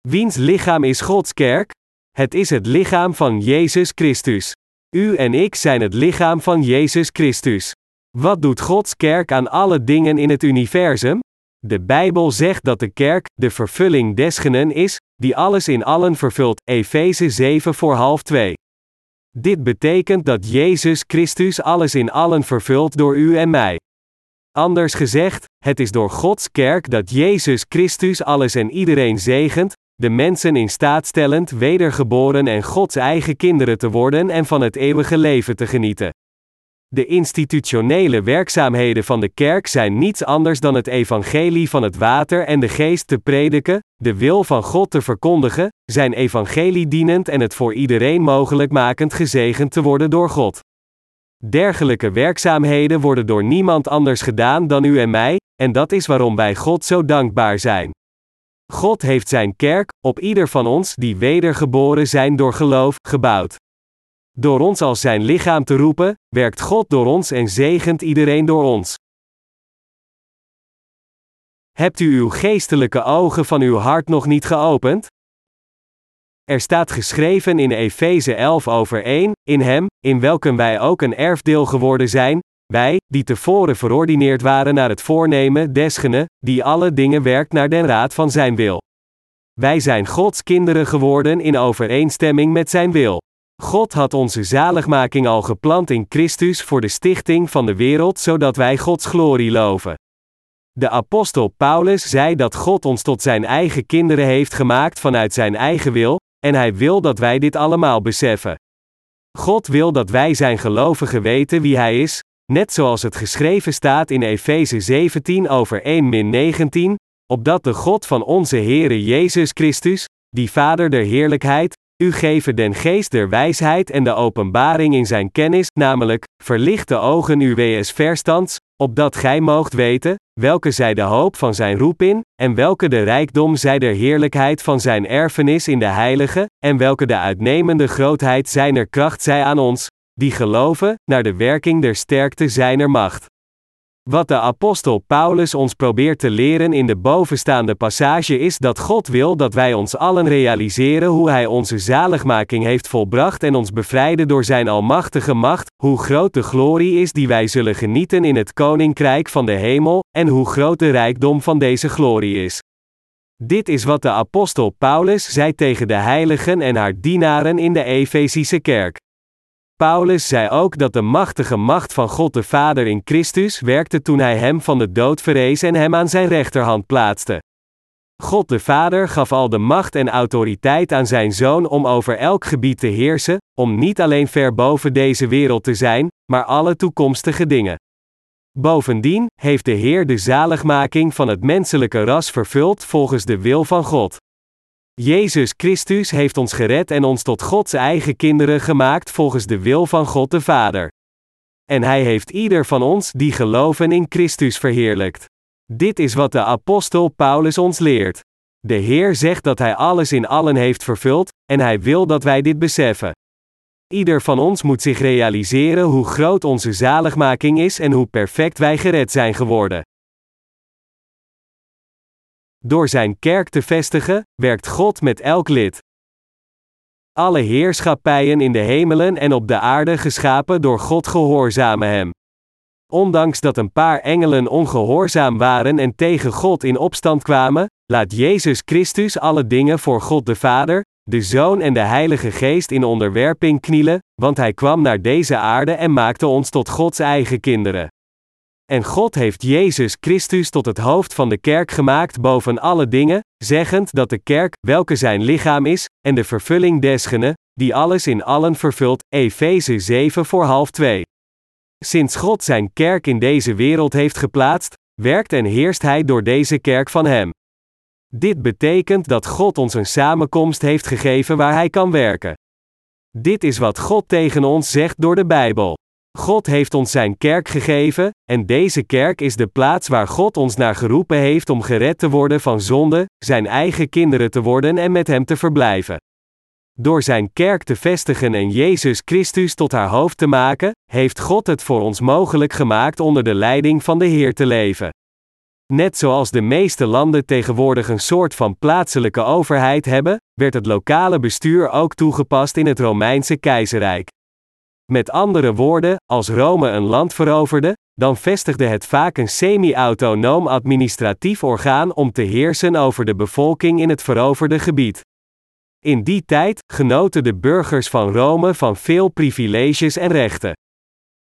Wiens lichaam is Gods kerk? Het is het lichaam van Jezus Christus. U en ik zijn het lichaam van Jezus Christus. Wat doet Gods kerk aan alle dingen in het universum? De Bijbel zegt dat de kerk de vervulling desgenen is, die alles in allen vervult. Efeze 7 voor half 2. Dit betekent dat Jezus Christus alles in allen vervult door u en mij. Anders gezegd, het is door Gods kerk dat Jezus Christus alles en iedereen zegent, de mensen in staat stellend wedergeboren en Gods eigen kinderen te worden en van het eeuwige leven te genieten. De institutionele werkzaamheden van de kerk zijn niets anders dan het evangelie van het water en de geest te prediken, de wil van God te verkondigen, zijn evangelie dienend en het voor iedereen mogelijk makend gezegend te worden door God. Dergelijke werkzaamheden worden door niemand anders gedaan dan u en mij, en dat is waarom wij God zo dankbaar zijn. God heeft zijn kerk, op ieder van ons die wedergeboren zijn door geloof, gebouwd. Door ons als zijn lichaam te roepen, werkt God door ons en zegent iedereen door ons. Hebt u uw geestelijke ogen van uw hart nog niet geopend? Er staat geschreven in Efeze 11 over 1, in hem, in welken wij ook een erfdeel geworden zijn, wij, die tevoren verordineerd waren naar het voornemen desgene, die alle dingen werkt naar den raad van zijn wil. Wij zijn Gods kinderen geworden in overeenstemming met zijn wil. God had onze zaligmaking al gepland in Christus voor de stichting van de wereld, zodat wij Gods glorie loven. De apostel Paulus zei dat God ons tot zijn eigen kinderen heeft gemaakt vanuit zijn eigen wil, en hij wil dat wij dit allemaal beseffen. God wil dat wij zijn gelovigen weten wie hij is, net zoals het geschreven staat in Efeze 17 over 1-19, opdat de God van onze Heere Jezus Christus, die Vader der heerlijkheid, u geven den geest der wijsheid en de openbaring in zijn kennis, namelijk, verlicht de ogen uw wees verstands, opdat gij moogt weten, welke zij de hoop van zijn roep in, en welke de rijkdom zij der heerlijkheid van zijn erfenis in de heilige, en welke de uitnemende grootheid zijner kracht zij aan ons, die geloven, naar de werking der sterkte zijner macht. Wat de apostel Paulus ons probeert te leren in de bovenstaande passage is dat God wil dat wij ons allen realiseren hoe Hij onze zaligmaking heeft volbracht en ons bevrijden door Zijn almachtige macht, hoe groot de glorie is die wij zullen genieten in het koninkrijk van de hemel, en hoe groot de rijkdom van deze glorie is. Dit is wat de apostel Paulus zei tegen de heiligen en haar dienaren in de Efesische kerk. Paulus zei ook dat de machtige macht van God de Vader in Christus werkte toen hij hem van de dood verrees en hem aan zijn rechterhand plaatste. God de Vader gaf al de macht en autoriteit aan zijn Zoon om over elk gebied te heersen, om niet alleen ver boven deze wereld te zijn, maar alle toekomstige dingen. Bovendien heeft de Heer de zaligmaking van het menselijke ras vervuld volgens de wil van God. Jezus Christus heeft ons gered en ons tot Gods eigen kinderen gemaakt volgens de wil van God de Vader. En Hij heeft ieder van ons die geloven in Christus verheerlijkt. Dit is wat de apostel Paulus ons leert. De Heer zegt dat Hij alles in allen heeft vervuld, en Hij wil dat wij dit beseffen. Ieder van ons moet zich realiseren hoe groot onze zaligmaking is en hoe perfect wij gered zijn geworden. Door Zijn kerk te vestigen, werkt God met elk lid. Alle heerschappijen in de hemelen en op de aarde geschapen door God gehoorzamen Hem. Ondanks dat een paar engelen ongehoorzaam waren en tegen God in opstand kwamen, laat Jezus Christus alle dingen voor God de Vader, de Zoon en de Heilige Geest in onderwerping knielen, want Hij kwam naar deze aarde en maakte ons tot Gods eigen kinderen. En God heeft Jezus Christus tot het hoofd van de kerk gemaakt boven alle dingen, zeggend dat de kerk, welke zijn lichaam is, en de vervulling desgene, die alles in allen vervult, Efeze 7 voor half 2. Sinds God zijn kerk in deze wereld heeft geplaatst, werkt en heerst Hij door deze kerk van Hem. Dit betekent dat God ons een samenkomst heeft gegeven waar Hij kan werken. Dit is wat God tegen ons zegt door de Bijbel. God heeft ons zijn kerk gegeven, en deze kerk is de plaats waar God ons naar geroepen heeft om gered te worden van zonde, zijn eigen kinderen te worden en met Hem te verblijven. Door zijn kerk te vestigen en Jezus Christus tot haar hoofd te maken, heeft God het voor ons mogelijk gemaakt onder de leiding van de Heer te leven. Net zoals de meeste landen tegenwoordig een soort van plaatselijke overheid hebben, werd het lokale bestuur ook toegepast in het Romeinse keizerrijk. Met andere woorden, als Rome een land veroverde, dan vestigde het vaak een semi-autonoom administratief orgaan om te heersen over de bevolking in het veroverde gebied. In die tijd genoten de burgers van Rome van veel privileges en rechten.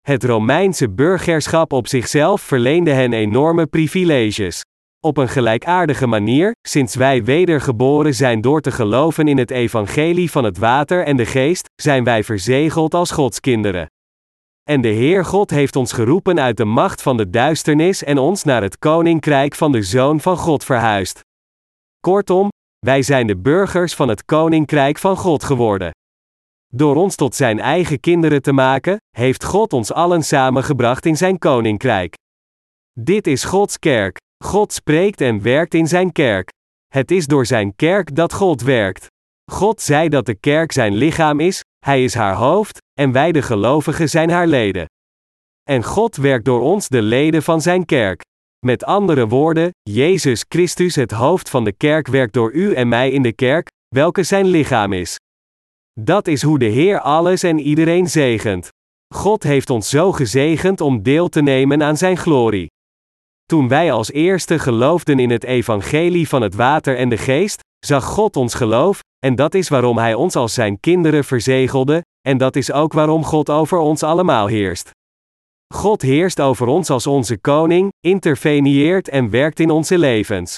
Het Romeinse burgerschap op zichzelf verleende hen enorme privileges. Op een gelijkaardige manier, sinds wij wedergeboren zijn door te geloven in het evangelie van het water en de geest, zijn wij verzegeld als Gods kinderen. En de Heer God heeft ons geroepen uit de macht van de duisternis en ons naar het koninkrijk van de Zoon van God verhuisd. Kortom, wij zijn de burgers van het koninkrijk van God geworden. Door ons tot zijn eigen kinderen te maken, heeft God ons allen samengebracht in zijn koninkrijk. Dit is Gods kerk. God spreekt en werkt in zijn kerk. Het is door zijn kerk dat God werkt. God zei dat de kerk zijn lichaam is, hij is haar hoofd, en wij de gelovigen zijn haar leden. En God werkt door ons de leden van zijn kerk. Met andere woorden, Jezus Christus, het hoofd van de kerk, werkt door u en mij in de kerk, welke zijn lichaam is. Dat is hoe de Heer alles en iedereen zegent. God heeft ons zo gezegend om deel te nemen aan zijn glorie. Toen wij als eerste geloofden in het evangelie van het water en de geest, zag God ons geloof, en dat is waarom Hij ons als Zijn kinderen verzegelde, en dat is ook waarom God over ons allemaal heerst. God heerst over ons als onze koning, interveneert en werkt in onze levens.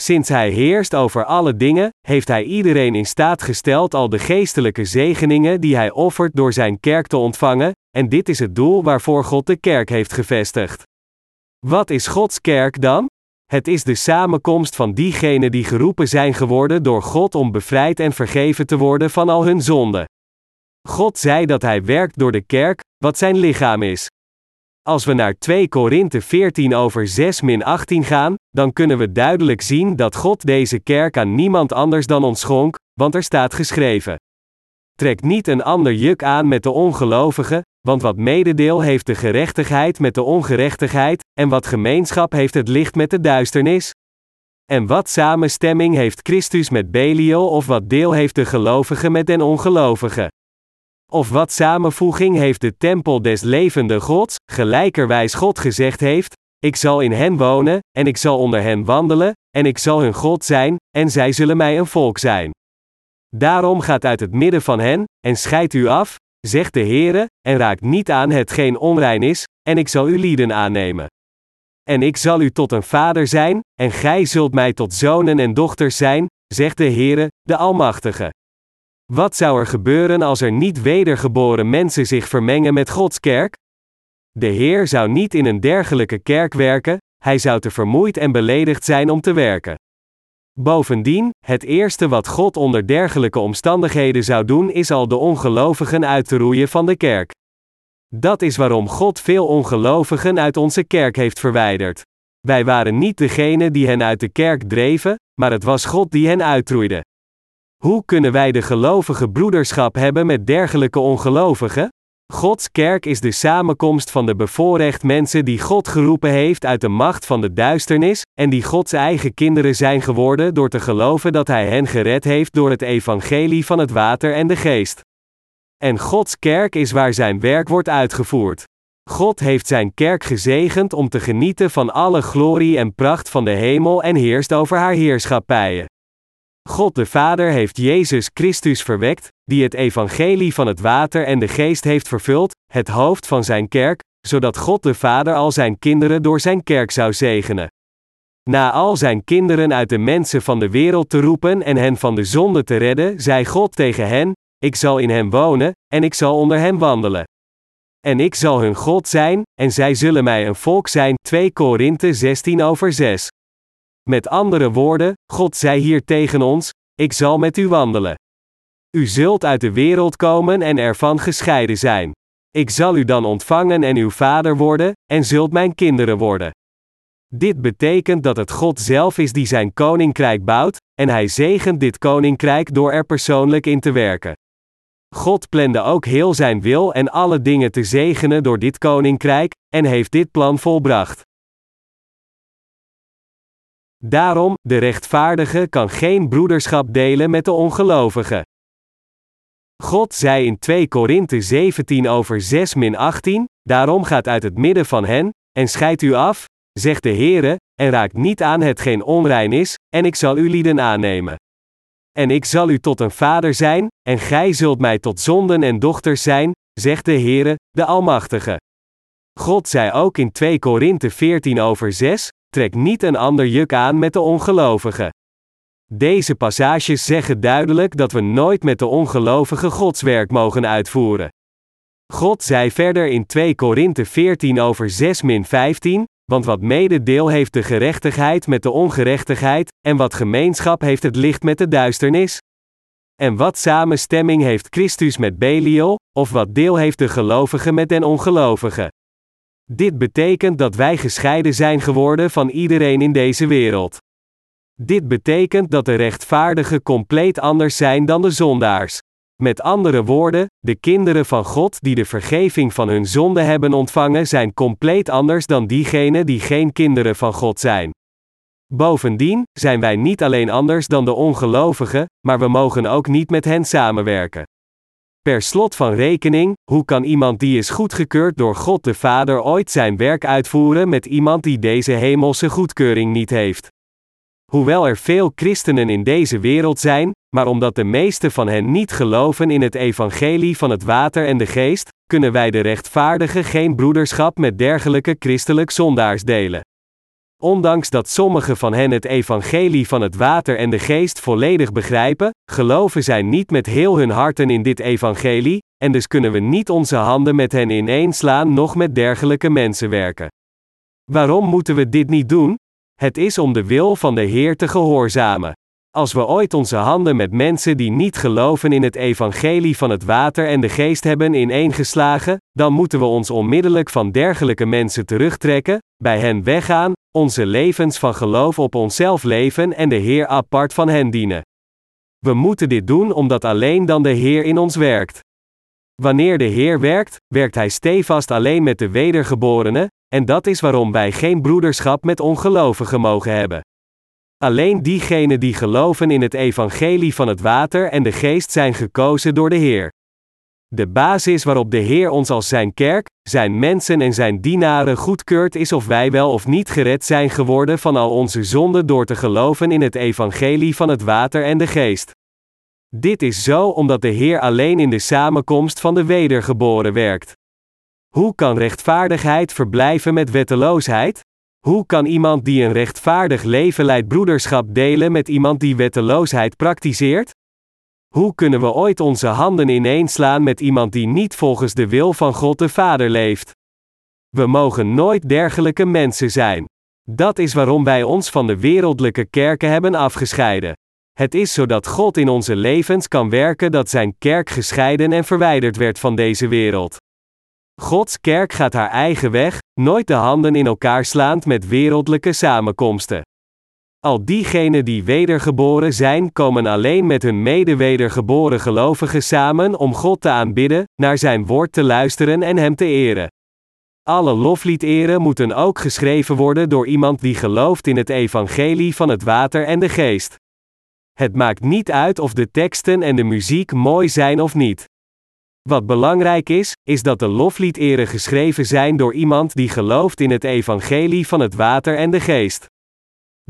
Sinds Hij heerst over alle dingen, heeft Hij iedereen in staat gesteld al de geestelijke zegeningen die Hij offert door Zijn kerk te ontvangen, en dit is het doel waarvoor God de kerk heeft gevestigd. Wat is Gods kerk dan? Het is de samenkomst van diegenen die geroepen zijn geworden door God om bevrijd en vergeven te worden van al hun zonden. God zei dat Hij werkt door de kerk, wat zijn lichaam is. Als we naar 2 Korinthe 14 over 6 min 18 gaan, dan kunnen we duidelijk zien dat God deze kerk aan niemand anders dan ons schonk, want er staat geschreven. Trek niet een ander juk aan met de ongelovigen, want wat mededeel heeft de gerechtigheid met de ongerechtigheid, en wat gemeenschap heeft het licht met de duisternis? En wat samenstemming heeft Christus met Belial of wat deel heeft de gelovige met den ongelovige? Of wat samenvoeging heeft de tempel des levende Gods, gelijkerwijs God gezegd heeft, ik zal in hen wonen, en ik zal onder hen wandelen, en ik zal hun God zijn, en zij zullen mij een volk zijn. Daarom gaat uit het midden van hen, en scheidt u af, zegt de Heere, en raakt niet aan hetgeen onrein is, en ik zal uw lieden aannemen. En ik zal u tot een vader zijn, en gij zult mij tot zonen en dochters zijn, zegt de Heere, de Almachtige. Wat zou er gebeuren als er niet wedergeboren mensen zich vermengen met Gods kerk? De Heer zou niet in een dergelijke kerk werken, hij zou te vermoeid en beledigd zijn om te werken. Bovendien, het eerste wat God onder dergelijke omstandigheden zou doen is al de ongelovigen uit te roeien van de kerk. Dat is waarom God veel ongelovigen uit onze kerk heeft verwijderd. Wij waren niet degene die hen uit de kerk dreven, maar het was God die hen uitroeide. Hoe kunnen wij de gelovige broederschap hebben met dergelijke ongelovigen? Gods kerk is de samenkomst van de bevoorrecht mensen die God geroepen heeft uit de macht van de duisternis, en die Gods eigen kinderen zijn geworden door te geloven dat Hij hen gered heeft door het evangelie van het water en de geest. En Gods kerk is waar Zijn werk wordt uitgevoerd. God heeft Zijn kerk gezegend om te genieten van alle glorie en pracht van de hemel en heerst over haar heerschappijen. God de Vader heeft Jezus Christus verwekt, die het evangelie van het water en de geest heeft vervuld, het hoofd van zijn kerk, zodat God de Vader al zijn kinderen door zijn kerk zou zegenen. Na al zijn kinderen uit de mensen van de wereld te roepen en hen van de zonde te redden, zei God tegen hen: Ik zal in hen wonen, en ik zal onder hen wandelen. En ik zal hun God zijn, en zij zullen mij een volk zijn. 2 Korinthe 16 over 6. Met andere woorden, God zei hier tegen ons: Ik zal met u wandelen. U zult uit de wereld komen en ervan gescheiden zijn. Ik zal u dan ontvangen en uw vader worden, en zult mijn kinderen worden. Dit betekent dat het God zelf is die zijn koninkrijk bouwt, en hij zegent dit koninkrijk door er persoonlijk in te werken. God plande ook heel zijn wil en alle dingen te zegenen door dit koninkrijk, en heeft dit plan volbracht. Daarom, de rechtvaardige kan geen broederschap delen met de ongelovige. God zei in 2 Korinthe 17 over 6 min 18, daarom gaat uit het midden van hen, en scheidt u af, zegt de Heere, en raakt niet aan hetgeen onrein is, en ik zal u lieden aannemen. En ik zal u tot een vader zijn, en gij zult mij tot zonden en dochters zijn, zegt de Heere, de Almachtige. God zei ook in 2 Korinthe 14 over 6, trek niet een ander juk aan met de ongelovigen. Deze passages zeggen duidelijk dat we nooit met de ongelovige godswerk mogen uitvoeren. God zei verder in 2 Korinthe 14 over 6 min 15, want wat mededeel heeft de gerechtigheid met de ongerechtigheid, en wat gemeenschap heeft het licht met de duisternis? En wat samenstemming heeft Christus met Belial, of wat deel heeft de gelovige met den ongelovige? Dit betekent dat wij gescheiden zijn geworden van iedereen in deze wereld. Dit betekent dat de rechtvaardigen compleet anders zijn dan de zondaars. Met andere woorden, de kinderen van God die de vergeving van hun zonde hebben ontvangen zijn compleet anders dan diegenen die geen kinderen van God zijn. Bovendien zijn wij niet alleen anders dan de ongelovigen, maar we mogen ook niet met hen samenwerken. Per slot van rekening, hoe kan iemand die is goedgekeurd door God de Vader ooit zijn werk uitvoeren met iemand die deze hemelse goedkeuring niet heeft? Hoewel er veel christenen in deze wereld zijn, maar omdat de meeste van hen niet geloven in het evangelie van het water en de geest, kunnen wij de rechtvaardigen geen broederschap met dergelijke christelijk zondaars delen. Ondanks dat sommigen van hen het evangelie van het water en de geest volledig begrijpen, geloven zij niet met heel hun harten in dit evangelie, en dus kunnen we niet onze handen met hen ineenslaan nog met dergelijke mensen werken. Waarom moeten we dit niet doen? Het is om de wil van de Heer te gehoorzamen. Als we ooit onze handen met mensen die niet geloven in het evangelie van het water en de geest hebben ineengeslagen, dan moeten we ons onmiddellijk van dergelijke mensen terugtrekken, bij hen weggaan, onze levens van geloof op onszelf leven en de Heer apart van hen dienen. We moeten dit doen omdat alleen dan de Heer in ons werkt. Wanneer de Heer werkt, werkt Hij stevast alleen met de wedergeborenen, en dat is waarom wij geen broederschap met ongelovigen mogen hebben. Alleen diegenen die geloven in het evangelie van het water en de geest zijn gekozen door de Heer. De basis waarop de Heer ons als zijn kerk, zijn mensen en zijn dienaren goedkeurt is of wij wel of niet gered zijn geworden van al onze zonden door te geloven in het evangelie van het water en de geest. Dit is zo omdat de Heer alleen in de samenkomst van de wedergeboren werkt. Hoe kan rechtvaardigheid verblijven met wetteloosheid? Hoe kan iemand die een rechtvaardig leven leidt broederschap delen met iemand die wetteloosheid praktiseert? Hoe kunnen we ooit onze handen ineenslaan met iemand die niet volgens de wil van God de Vader leeft? We mogen nooit dergelijke mensen zijn. Dat is waarom wij ons van de wereldlijke kerken hebben afgescheiden. Het is zodat God in onze levens kan werken dat Zijn kerk gescheiden en verwijderd werd van deze wereld. Gods kerk gaat haar eigen weg, nooit de handen in elkaar slaand met wereldlijke samenkomsten. Al diegenen die wedergeboren zijn, komen alleen met hun medewedergeboren gelovigen samen om God te aanbidden, naar zijn woord te luisteren en hem te eren. Alle lofliederen moeten ook geschreven worden door iemand die gelooft in het evangelie van het water en de geest. Het maakt niet uit of de teksten en de muziek mooi zijn of niet. Wat belangrijk is, is dat de lofliederen geschreven zijn door iemand die gelooft in het evangelie van het water en de geest.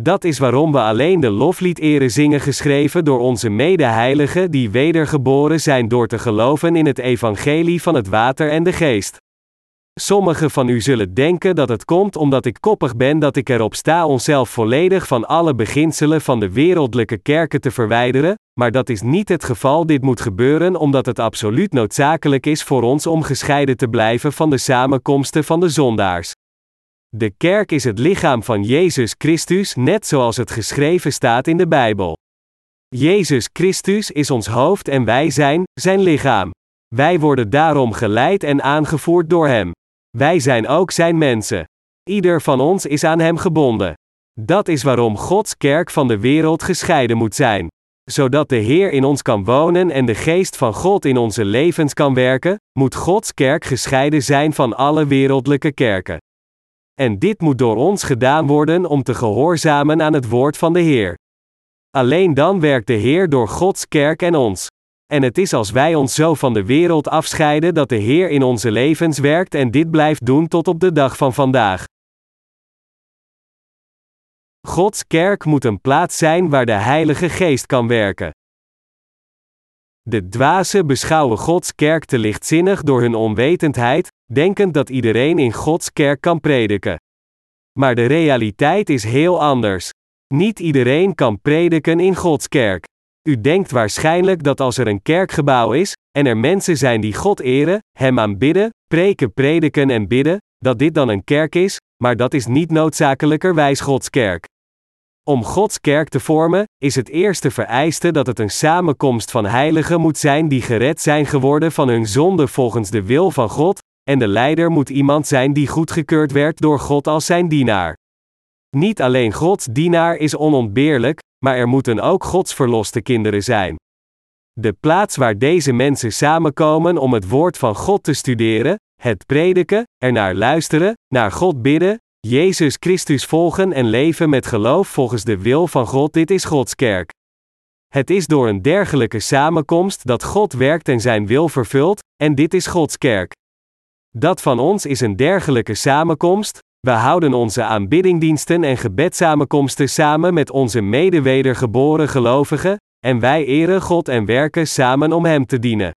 Dat is waarom we alleen de lofliederen zingen geschreven door onze medeheiligen die wedergeboren zijn door te geloven in het evangelie van het water en de geest. Sommigen van u zullen denken dat het komt omdat ik koppig ben dat ik erop sta onszelf volledig van alle beginselen van de wereldlijke kerken te verwijderen, maar dat is niet het geval. Dit moet gebeuren omdat het absoluut noodzakelijk is voor ons om gescheiden te blijven van de samenkomsten van de zondaars. De kerk is het lichaam van Jezus Christus, net zoals het geschreven staat in de Bijbel. Jezus Christus is ons hoofd en wij zijn zijn lichaam. Wij worden daarom geleid en aangevoerd door Hem. Wij zijn ook Zijn mensen. Ieder van ons is aan Hem gebonden. Dat is waarom Gods kerk van de wereld gescheiden moet zijn. Zodat de Heer in ons kan wonen en de geest van God in onze levens kan werken, moet Gods kerk gescheiden zijn van alle wereldlijke kerken. En dit moet door ons gedaan worden om te gehoorzamen aan het woord van de Heer. Alleen dan werkt de Heer door Gods kerk en ons. En het is als wij ons zo van de wereld afscheiden dat de Heer in onze levens werkt en dit blijft doen tot op de dag van vandaag. Gods kerk moet een plaats zijn waar de Heilige Geest kan werken. De dwazen beschouwen Gods kerk te lichtzinnig door hun onwetendheid, denkend dat iedereen in Gods kerk kan prediken. Maar de realiteit is heel anders. Niet iedereen kan prediken in Gods kerk. U denkt waarschijnlijk dat als er een kerkgebouw is, en er mensen zijn die God eren, Hem aanbidden, preken, prediken en bidden, dat dit dan een kerk is, maar dat is niet noodzakelijkerwijs Gods kerk. Om Gods kerk te vormen, is het eerste vereiste dat het een samenkomst van heiligen moet zijn die gered zijn geworden van hun zonde volgens de wil van God, en de leider moet iemand zijn die goedgekeurd werd door God als zijn dienaar. Niet alleen Gods dienaar is onontbeerlijk, maar er moeten ook Gods verloste kinderen zijn. De plaats waar deze mensen samenkomen om het woord van God te studeren, het prediken, ernaar luisteren, naar God bidden, Jezus Christus volgen en leven met geloof volgens de wil van God, dit is Gods kerk. Het is door een dergelijke samenkomst dat God werkt en zijn wil vervult, en dit is Gods kerk. Dat van ons is een dergelijke samenkomst, we houden onze aanbiddingdiensten en gebedssamenkomsten samen met onze medewedergeboren gelovigen, en wij eren God en werken samen om Hem te dienen.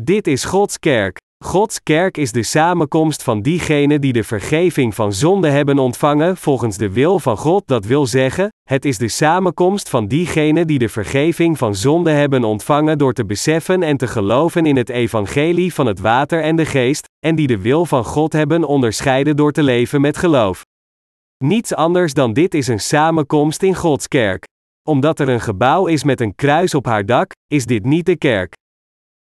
Dit is Gods kerk. Gods kerk is de samenkomst van diegenen die de vergeving van zonde hebben ontvangen volgens de wil van God, dat wil zeggen, het is de samenkomst van diegenen die de vergeving van zonde hebben ontvangen door te beseffen en te geloven in het evangelie van het water en de geest, en die de wil van God hebben onderscheiden door te leven met geloof. Niets anders dan dit is een samenkomst in Gods kerk. Omdat er een gebouw is met een kruis op haar dak, is dit niet de kerk.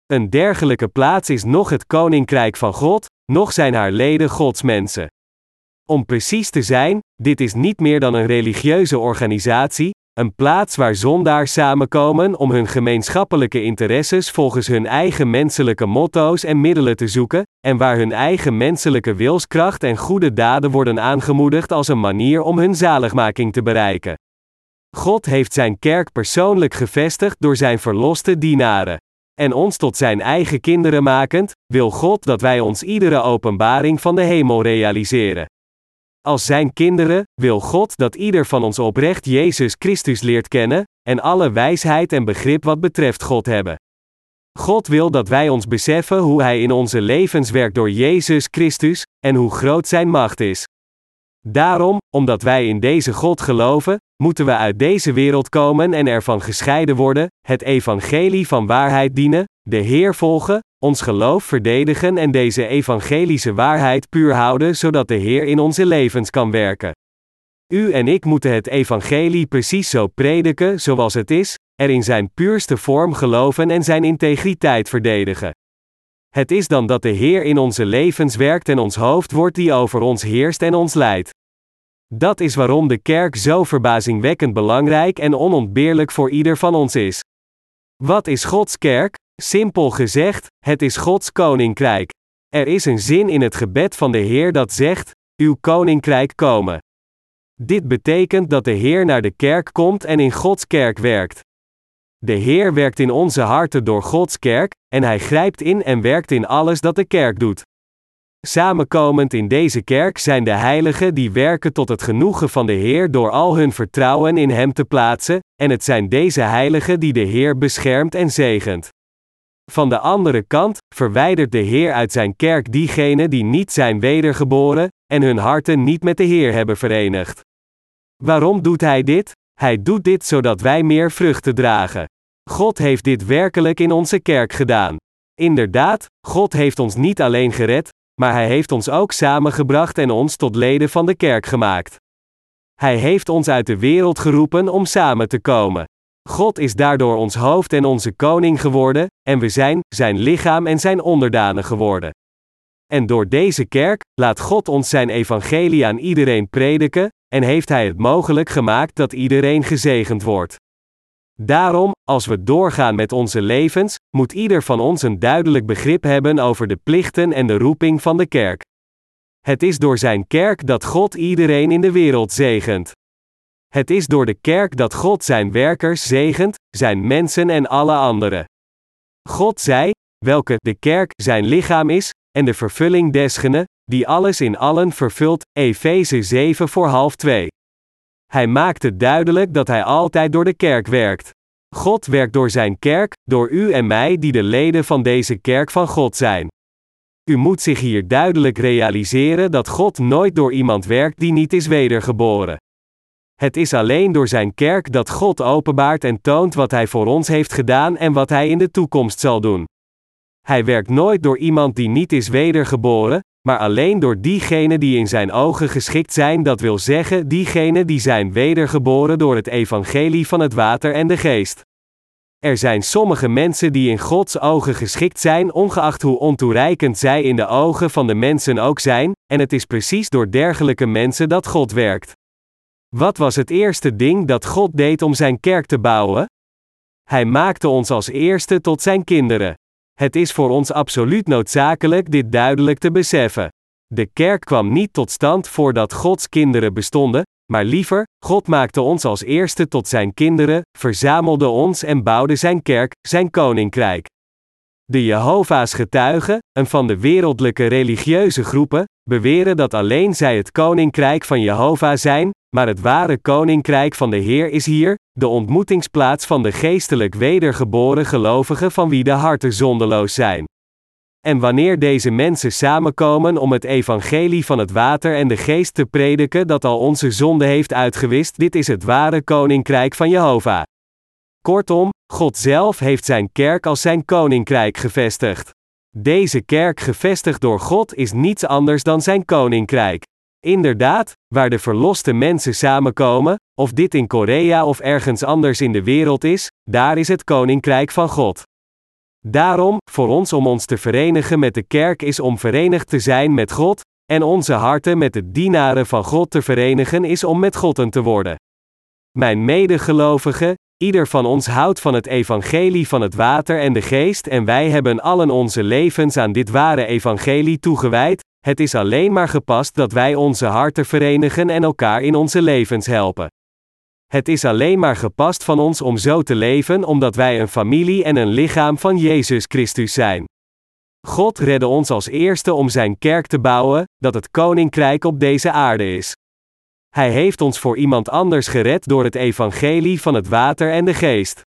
Een dergelijke plaats is nog het koninkrijk van God, nog zijn haar leden Gods mensen. Om precies te zijn, dit is niet meer dan een religieuze organisatie, een plaats waar zondaars samenkomen om hun gemeenschappelijke interesses volgens hun eigen menselijke motto's en middelen te zoeken, en waar hun eigen menselijke wilskracht en goede daden worden aangemoedigd als een manier om hun zaligmaking te bereiken. God heeft zijn kerk persoonlijk gevestigd door zijn verloste dienaren en ons tot zijn eigen kinderen makend, wil God dat wij ons iedere openbaring van de hemel realiseren. Als zijn kinderen, wil God dat ieder van ons oprecht Jezus Christus leert kennen, en alle wijsheid en begrip wat betreft God hebben. God wil dat wij ons beseffen hoe Hij in onze levens werkt door Jezus Christus, en hoe groot Zijn macht is. Daarom, omdat wij in deze God geloven, moeten we uit deze wereld komen en ervan gescheiden worden, het evangelie van waarheid dienen, de Heer volgen, ons geloof verdedigen en deze evangelische waarheid puur houden zodat de Heer in onze levens kan werken. U en ik moeten het evangelie precies zo prediken zoals het is, er in zijn puurste vorm geloven en zijn integriteit verdedigen. Het is dan dat de Heer in onze levens werkt en ons hoofd wordt die over ons heerst en ons leidt. Dat is waarom de kerk zo verbazingwekkend belangrijk en onontbeerlijk voor ieder van ons is. Wat is Gods kerk? Simpel gezegd, het is Gods koninkrijk. Er is een zin in het gebed van de Heer dat zegt: Uw koninkrijk komen. Dit betekent dat de Heer naar de kerk komt en in Gods kerk werkt. De Heer werkt in onze harten door Gods kerk, en Hij grijpt in en werkt in alles dat de kerk doet. Samenkomend in deze kerk zijn de heiligen die werken tot het genoegen van de Heer door al hun vertrouwen in Hem te plaatsen, en het zijn deze heiligen die de Heer beschermt en zegent. Van de andere kant, verwijdert de Heer uit zijn kerk diegenen die niet zijn wedergeboren, en hun harten niet met de Heer hebben verenigd. Waarom doet Hij dit? Hij doet dit zodat wij meer vruchten dragen. God heeft dit werkelijk in onze kerk gedaan. Inderdaad, God heeft ons niet alleen gered, maar Hij heeft ons ook samengebracht en ons tot leden van de kerk gemaakt. Hij heeft ons uit de wereld geroepen om samen te komen. God is daardoor ons hoofd en onze koning geworden, en we zijn Zijn lichaam en Zijn onderdanen geworden. En door deze kerk laat God ons Zijn evangelie aan iedereen prediken, en heeft Hij het mogelijk gemaakt dat iedereen gezegend wordt. Daarom, als we doorgaan met onze levens, moet ieder van ons een duidelijk begrip hebben over de plichten en de roeping van de kerk. Het is door Zijn kerk dat God iedereen in de wereld zegent. Het is door de kerk dat God Zijn werkers zegent, Zijn mensen en alle anderen. God zei, welke de kerk Zijn lichaam is, en de vervulling desgene, die alles in allen vervult, Efeze 7 voor half 2. Hij maakte duidelijk dat hij altijd door de kerk werkt. God werkt door zijn kerk, door u en mij die de leden van deze kerk van God zijn. U moet zich hier duidelijk realiseren dat God nooit door iemand werkt die niet is wedergeboren. Het is alleen door zijn kerk dat God openbaart en toont wat hij voor ons heeft gedaan en wat hij in de toekomst zal doen. Hij werkt nooit door iemand die niet is wedergeboren, maar alleen door diegenen die in zijn ogen geschikt zijn, dat wil zeggen diegenen die zijn wedergeboren door het evangelie van het water en de geest. Er zijn sommige mensen die in Gods ogen geschikt zijn, ongeacht hoe ontoereikend zij in de ogen van de mensen ook zijn, en het is precies door dergelijke mensen dat God werkt. Wat was het eerste ding dat God deed om zijn kerk te bouwen? Hij maakte ons als eerste tot zijn kinderen. Het is voor ons absoluut noodzakelijk dit duidelijk te beseffen. De kerk kwam niet tot stand voordat Gods kinderen bestonden, maar liever, God maakte ons als eerste tot zijn kinderen, verzamelde ons en bouwde zijn kerk, zijn koninkrijk. De Jehovah's getuigen, een van de wereldlijke religieuze groepen, beweren dat alleen zij het koninkrijk van Jehovah zijn, maar het ware koninkrijk van de Heer is hier, de ontmoetingsplaats van de geestelijk wedergeboren gelovigen van wie de harten zondeloos zijn. En wanneer deze mensen samenkomen om het evangelie van het water en de geest te prediken dat al onze zonde heeft uitgewist, dit is het ware koninkrijk van Jehovah. Kortom, God zelf heeft zijn kerk als zijn koninkrijk gevestigd. Deze kerk gevestigd door God is niets anders dan zijn koninkrijk. Inderdaad, waar de verloste mensen samenkomen, of dit in Korea of ergens anders in de wereld is, daar is het koninkrijk van God. Daarom, voor ons om ons te verenigen met de kerk is om verenigd te zijn met God, en onze harten met de dienaren van God te verenigen is om met God te worden. Mijn medegelovigen, ieder van ons houdt van het evangelie van het water en de geest en wij hebben allen onze levens aan dit ware evangelie toegewijd, het is alleen maar gepast dat wij onze harten verenigen en elkaar in onze levens helpen. Het is alleen maar gepast van ons om zo te leven omdat wij een familie en een lichaam van Jezus Christus zijn. God redde ons als eerste om Zijn kerk te bouwen, dat het koninkrijk op deze aarde is. Hij heeft ons voor iemand anders gered door het evangelie van het water en de geest.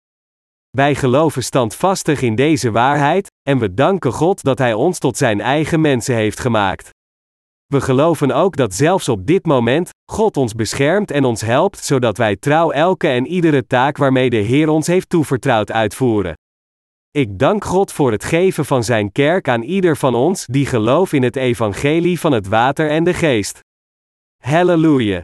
Wij geloven standvastig in deze waarheid, en we danken God dat Hij ons tot Zijn eigen mensen heeft gemaakt. We geloven ook dat zelfs op dit moment, God ons beschermt en ons helpt, zodat wij trouw elke en iedere taak waarmee de Heer ons heeft toevertrouwd uitvoeren. Ik dank God voor het geven van Zijn kerk aan ieder van ons die gelooft in het evangelie van het water en de geest. Halleluja!